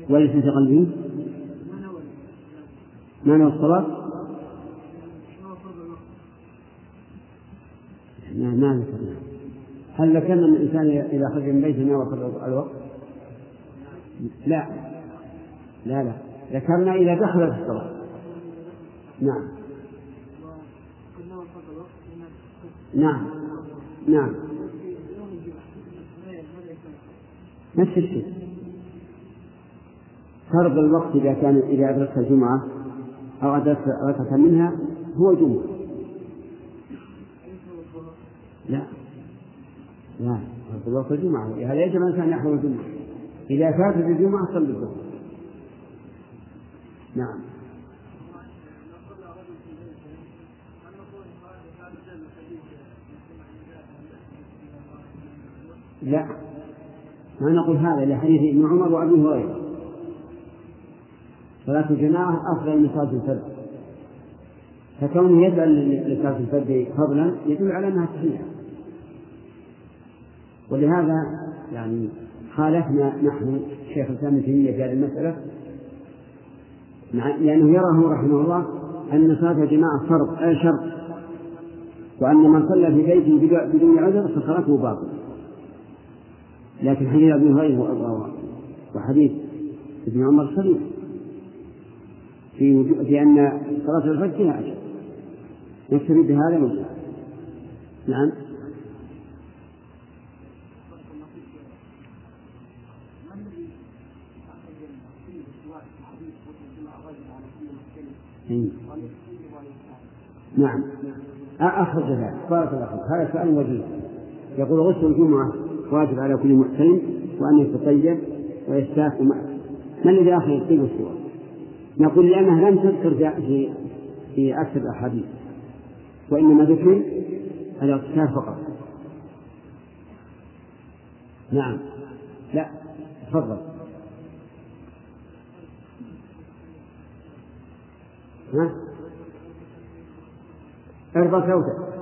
وليس في قلبه؟ ما نوى الصلاة ما ذكرنا هل ذكرنا ان الانسان إذا خرج من بيته نوى الوقت؟ لا. لا لا. ذكرنا إذا دخل في الصلاة. نعم. نعم. نعم. نفس الشيء. فرض الوقت إذا كان إذا أدركت الجمعة. أو أدركت ركعة منها هو جمعة لا. لا. الوقت الجمعة. هذا يجب الإنسان يحضر الجمعة؟ إذا فاتت الجمعة صلى الظهر نعم. لا. ما نقول هذا لحديث ابن عمر وأبي هريرة. صلاة الجماعة أفضل من صلاة الفرد. فكونه يسأل لصلاة الفرد فضلا يدل على أنها صحيحة. ولهذا يعني خالفنا نحن شيخ الإسلام ابن تيمية في هذه المسألة لأنه يرى رحمه الله أن صلاة الجماعة فرض أي شرط. وأن من صلى في بيته بدون عذر فصلاته باطلة. لكن حديث أبي هريرة وحديث ابن عمر صريح في في أن صلاة الفجر فيها أجر. نكتفي بهذا من نعم. نعم. أخرج ذلك بارك الله فيك. هذا سؤال وجيه يقول غسل الجمعة واجب على كل محسن وأن يتطيب ويستاك ما الذي آخر الطيب والسواك؟ نقول لأنها لم تذكر في في أكثر الأحاديث وإنما ذكر الاغتسال فقط. نعم. لا تفضل. ها؟ ارضى صوتك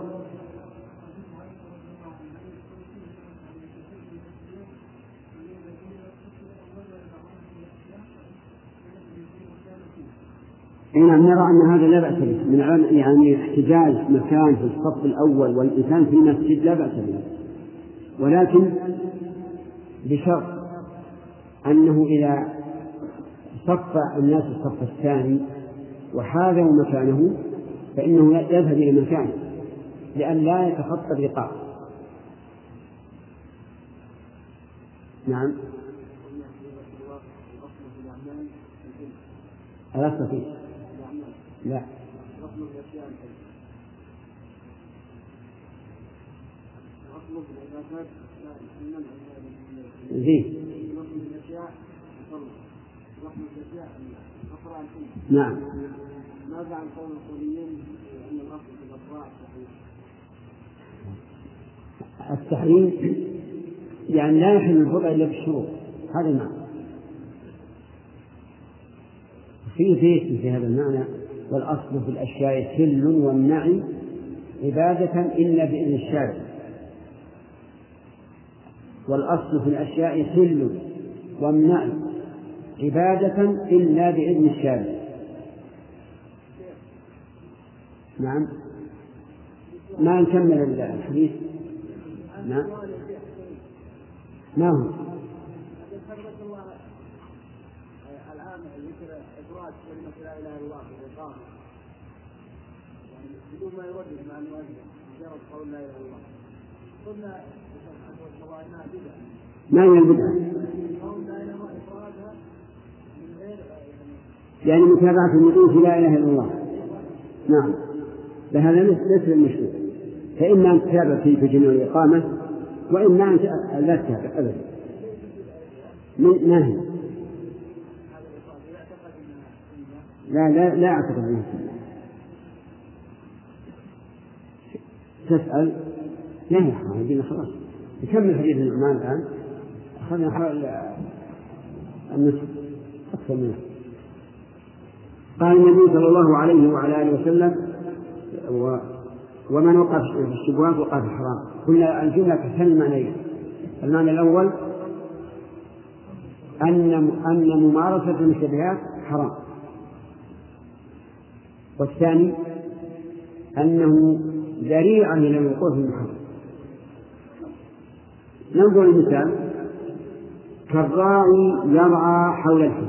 نعم نرى أن هذا لا بأس به. من يعني احتجاج مكان في الصف الأول والإنسان في المسجد لا بأس به. ولكن بشرط أنه إذا صف الناس الصف الثاني وحاذوا مكانه فإنه يذهب إلى مكانه لأن لا يتخطى الرقاب. نعم. الأصل فيه لا. نعم. ماذا عن قول القوليين ان الاصل في الاطراع التحريم يعني لا يحل البضع إلا بالشروط. هذا معنى في بيت في هذا المعنى. والأصل في الأشياء حل والنعي عبادة إلا بإذن الشارع. والأصل في الأشياء حل والنعي عبادة إلا بإذن الشارع. نعم. ما نكمل الحديث؟ نعم. ما هو؟ ذكر إدراج كلمة لا إله إلا الله في الإقامة يعني بدون ما يردد مع المؤذن مجرد قول لا إله إلا الله. قلنا انها بدعة ما هي البدعة؟ يعني متابعة النبي في لا إله إلا الله. نعم. فهذا ليس المشروع فإما أن تتابع في جميع الإقامة وإما أن لا تتابع أبدا. ما هي؟ لا لا لا أعتقد أنها تسأل لا يا حرام خلاص. نكمل حديث النعمان الآن؟ أخذنا حوالي النصف أكثر منه. قال النبي صلى الله عليه وعلى آله وسلم و ومن وقع في الشبهات وقع في الحرام. قلنا الجملة تحتمل المعنيين. المعنى الأول أن أن ممارسة المشتبهات حرام. والثاني أنه ذريعة إلى الوقوع في المحرم. ننظر المثال. كالراعي يرعى حول الحمى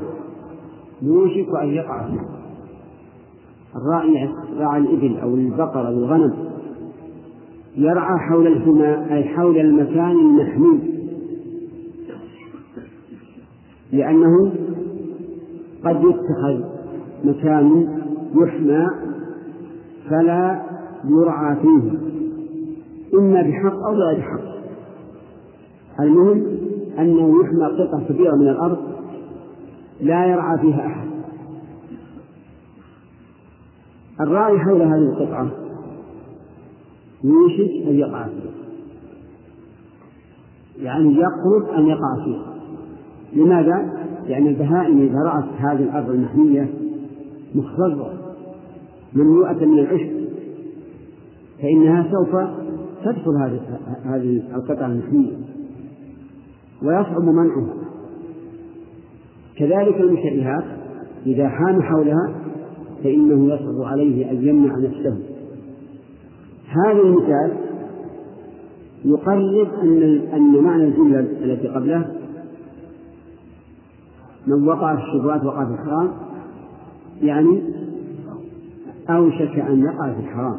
يوشك أن يقع فيه. الراعي راعى الإبل أو البقر أو الغنم. يرعى حول الحمى أي حول المكان المحمي لأنه قد يتخذ مكان يحمى فلا يرعى فيه. إما بحق أو بغير حق. المهم أنه يحمى قطعة كبيرة من الأرض لا يرعى فيها أحد. الراعي حول هذه القطعة يوشك أن يقع فيها. يعني يقرب أن يقع فيها. لماذا؟ لأن البهائم إذا رأت هذه الأرض المحمية مخضرة. مملوءة من العشب. فإنها سوف تدخل هذه هذه القطعة المحمية ويصعب منعها. كذلك المشتبهات إذا حام حولها فإنه يصعب عليه أن يمنع نفسه. هذا المثال يقرب أن أن معنى الجملة التي قبله. من وقع في الشبهات وقع في الحرام يعني أوشك أن يقع في الحرام.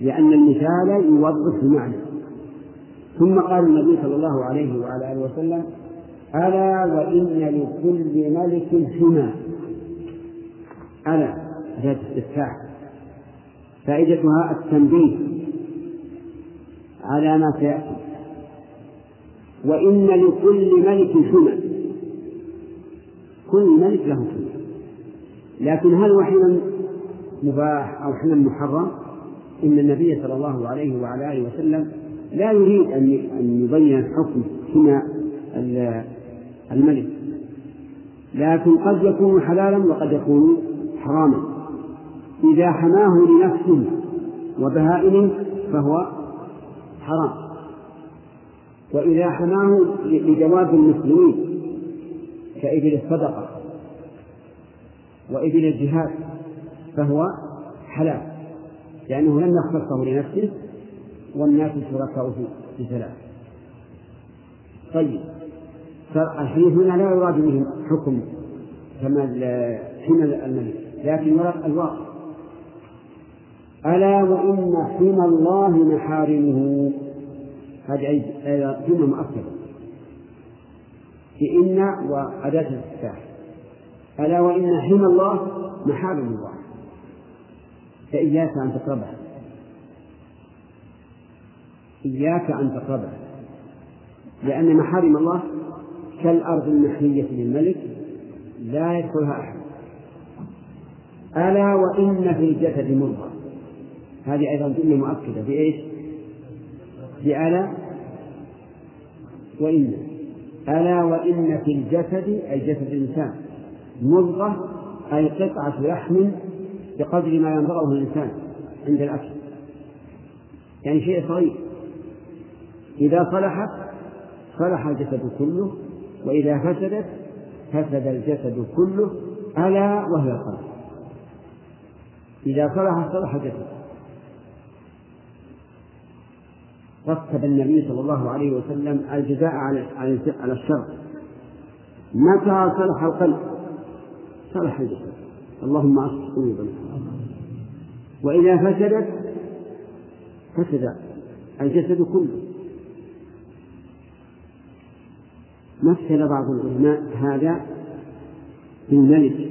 لأن المثال يوضح المعنى. ثم قال النبي صلى الله عليه وعلى آله وسلم ألا وإن لكل ملك حمى ألا هي استفتاح فائدتها التنبيه على ما سيأتي. وإن لكل ملك حمى كل ملك له حمى لكن هل هو حمى مباح أو حمى محرم؟ إن النبي صلى الله عليه وعلى آله وسلم لا يريد أن يبين حكم حمى الملك. لكن قد يكون حلالا وقد يكون حراما. إذا حماه لنفسه وبهائمه فهو حرام. وإذا حماه لجواب المسلمين كإبل الصدقة وإبل الجهاد فهو حلال لأنه لم يختصه لنفسه والناس شركاء في ثلاث. طيب الحديث هنا لا يراد به حكم كما حين الملك لكن يراد الواقع. ألا وإن حمى الله محارمه هذه أيضا جملة مؤكدة. بإن وأداة الاستفتاح. ألا وإن حمى الله محارم الله فإياك أن تقربها. إياك أن تقربها. لأن محارم الله كالأرض المحمية للملك لا يدخلها أحد. ألا وإن في الجسد مضغة هذه أيضا جملة مؤكدة. بإيش؟ بألا وإن. ألا وإن في الجسد أي جسد الإنسان. مضغة أي قطعة لحم بقدر ما ينضغه الإنسان عند الأكل. يعني شيء صغير. إذا صلحت صلح الجسد كله وإذا فسدت فسد الجسد كله ألا وهي القلب إذا صلح صلح الجسد. رتب النبي صلى الله عليه وسلم الجزاء على على الشر. متى صلح القلب؟ صلح الجسد اللهم اصلح قلوبنا وإذا فسدت فسد الجسد كله. مثل بعض العلماء هذا بالملك.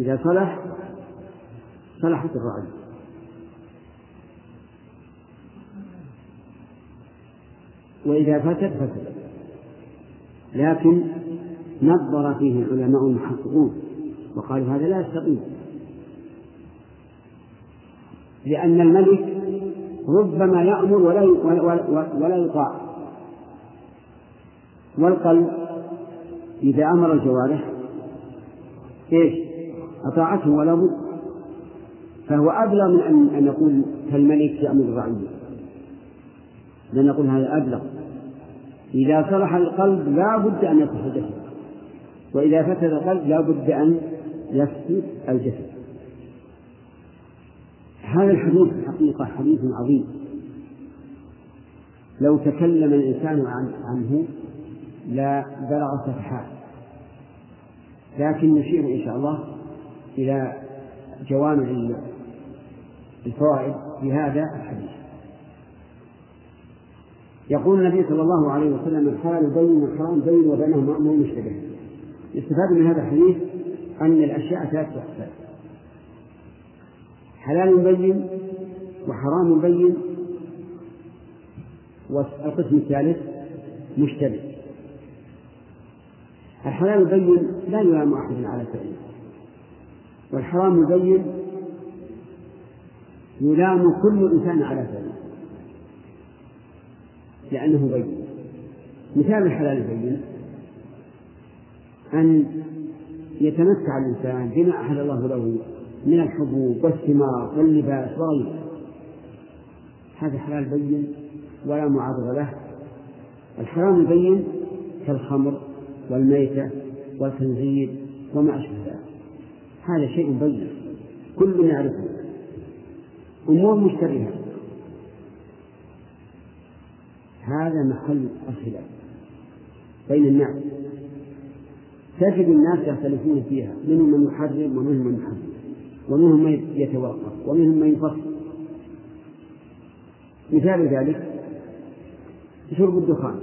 إذا صلح صلحت الرعية وإذا فسد فسد. لكن نظر فيه العلماء المحققون وقالوا هذا لا يستقيم لأن الملك ربما يأمر ولا ولا يطاع. والقلب إذا أمر الجوارح إيش؟ أطاعته ولا بد. فهو أبلغ من أن يقول كالملك يأمر الرعية لأن نقول هذا أبلغ. إذا صلح القلب لا بد أن الجسد وإذا فسد القلب لا بد أن يفسد الجسد. هذا الحديث الحقيقة حديث عظيم. لو تكلم الإنسان عنه لا بلغ سفحات لكن نشير إن شاء الله إلى جوامع الفوائد في هذا الحديث. يقول النبي صلى الله عليه وسلم الحلال بين والحرام بين وبينهما أمور مشتبه. يستفاد من هذا الحديث أن الأشياء ثلاثة أقسام. حلال بين وحرام بين والقسم الثالث مشتبه. الحلال بين لا يلام أحد على فعله والحرام بين يلام كل إنسان على فعله لأنه بين. مثال الحلال بين. أن يتمتع الإنسان بما أحل الله له من الحبوب والثمار واللباس وغيره. هذا حلال بين ولا معارضة له. الحرام بين كالخمر والميتة والخنزير وما أشبه ذلك. هذا شيء بين كل يعرفه أمور مشتبهة هذا محل الخلاف بين الناس. تجد الناس يختلفون فيها. منهم من يحرم ومنهم من يحرم. ومنهم من يتوقف ومنهم من يفصل. مثال ذلك شرب الدخان.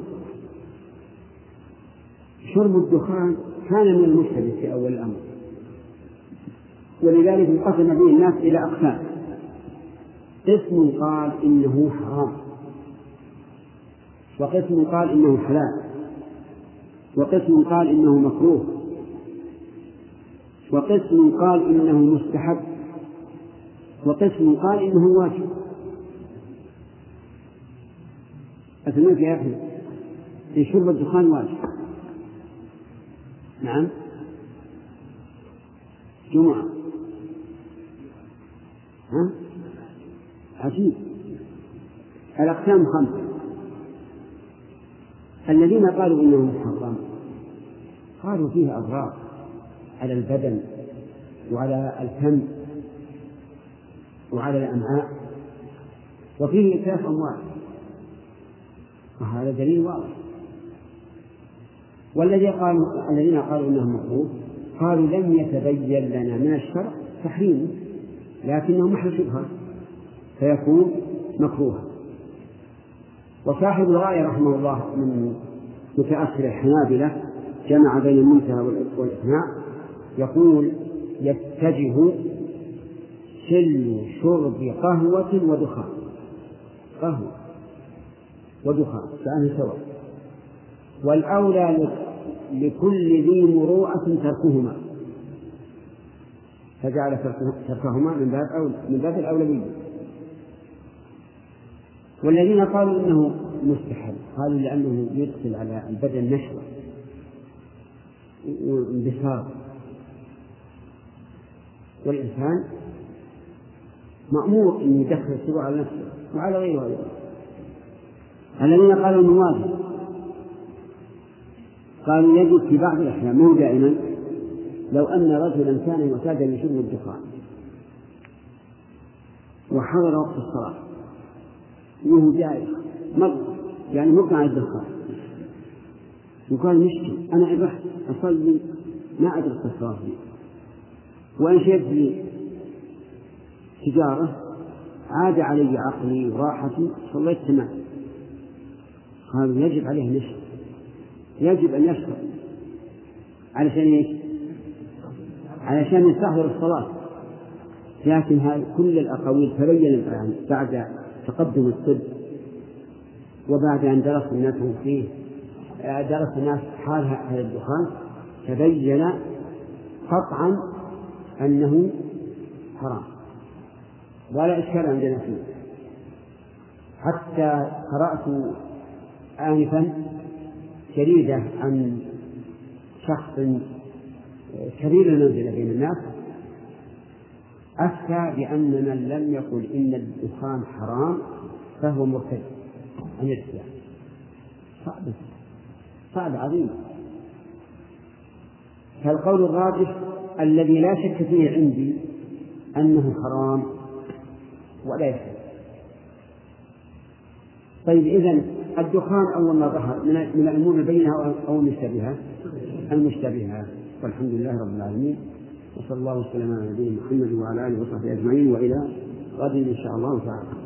شرب الدخان كان من المشتبه في أول الأمر. ولذلك انقسم به الناس إلى أقسام. قسم قال إنه حرام. وقسم قال إنه حلال. وقسم قال إنه مكروه. وقسم قال إنه مستحب. وقسم قال إنه واجب. أتمنى يا أخي. في شرب الدخان واجب. نعم. جمعة. ها؟ عجيب. الأقسام خمسة. الذين قالوا إنه محرم قالوا فيه أضرار على البدن وعلى الفم وعلى الأمعاء وفيه إتلاف أموال. وهذا دليل واضح. والذي قالوا الذين قالوا إنه مكروه قالوا لم يتبين لنا من الشرع تحريمه لكنه محل شبهة فيكون مكروها. وصاحب الغاية رحمه الله من متأخر الحنابلة جمع بين المنتهى والإقناع يقول يتجه سل شرب قهوة ودخان. قهوة ودخان كأنه سواء والأولى لكل ذي مروءة تركهما. فجعل تركهما من باب أولى من باب الأولوية. والذين قالوا إنه مستحب قالوا لأنه يدخل على البدن نشوة. وانبساط. والإنسان مأمور أن يدخل السرور على نفسه وعلى غيره أيضا. الذين قالوا واجب قالوا يجب في بعض الأحيان مو دائما لو أن رجلا كان معتادا لشرب الدخان وحضر وقت الصلاة وهو جائع مر يعني مقطع الدخان وقال مشكل أنا رحت أصلي ما أدرك الصلاة وأنشدت لي تجارة عاد علي عقلي وراحتي صليت تمام. قالوا يجب عليه نشر يجب أن يشكر علشان إيش؟ علشان يستحضر الصلاة. لكن هذه كل الأقاويل تبين الآن بعد تقدم الطب وبعد أن درس الناس فيه درس الناس حال هذا الدخان تبين قطعا أنه حرام. ولا إشكال عندنا فيه. حتى قرأت آنفا جريدة عن شخص كبير المنزلة بين الناس أفتى بأن من لم يقل إن الدخان حرام فهو مرتد. عن الإسلام صعب. صعب عظيم. فالقول الراجح الذي لا شك فيه عندي أنه حرام ولا يحل طيب إذا الدخان أول ما ظهر من الأمور البينة أو المشتبهة؟ المشتبهة. والحمد لله رب العالمين. وصلى الله وسلم على نبينا محمد وعلى آله وصحبه أجمعين وإلى غد إن شاء الله تعالى.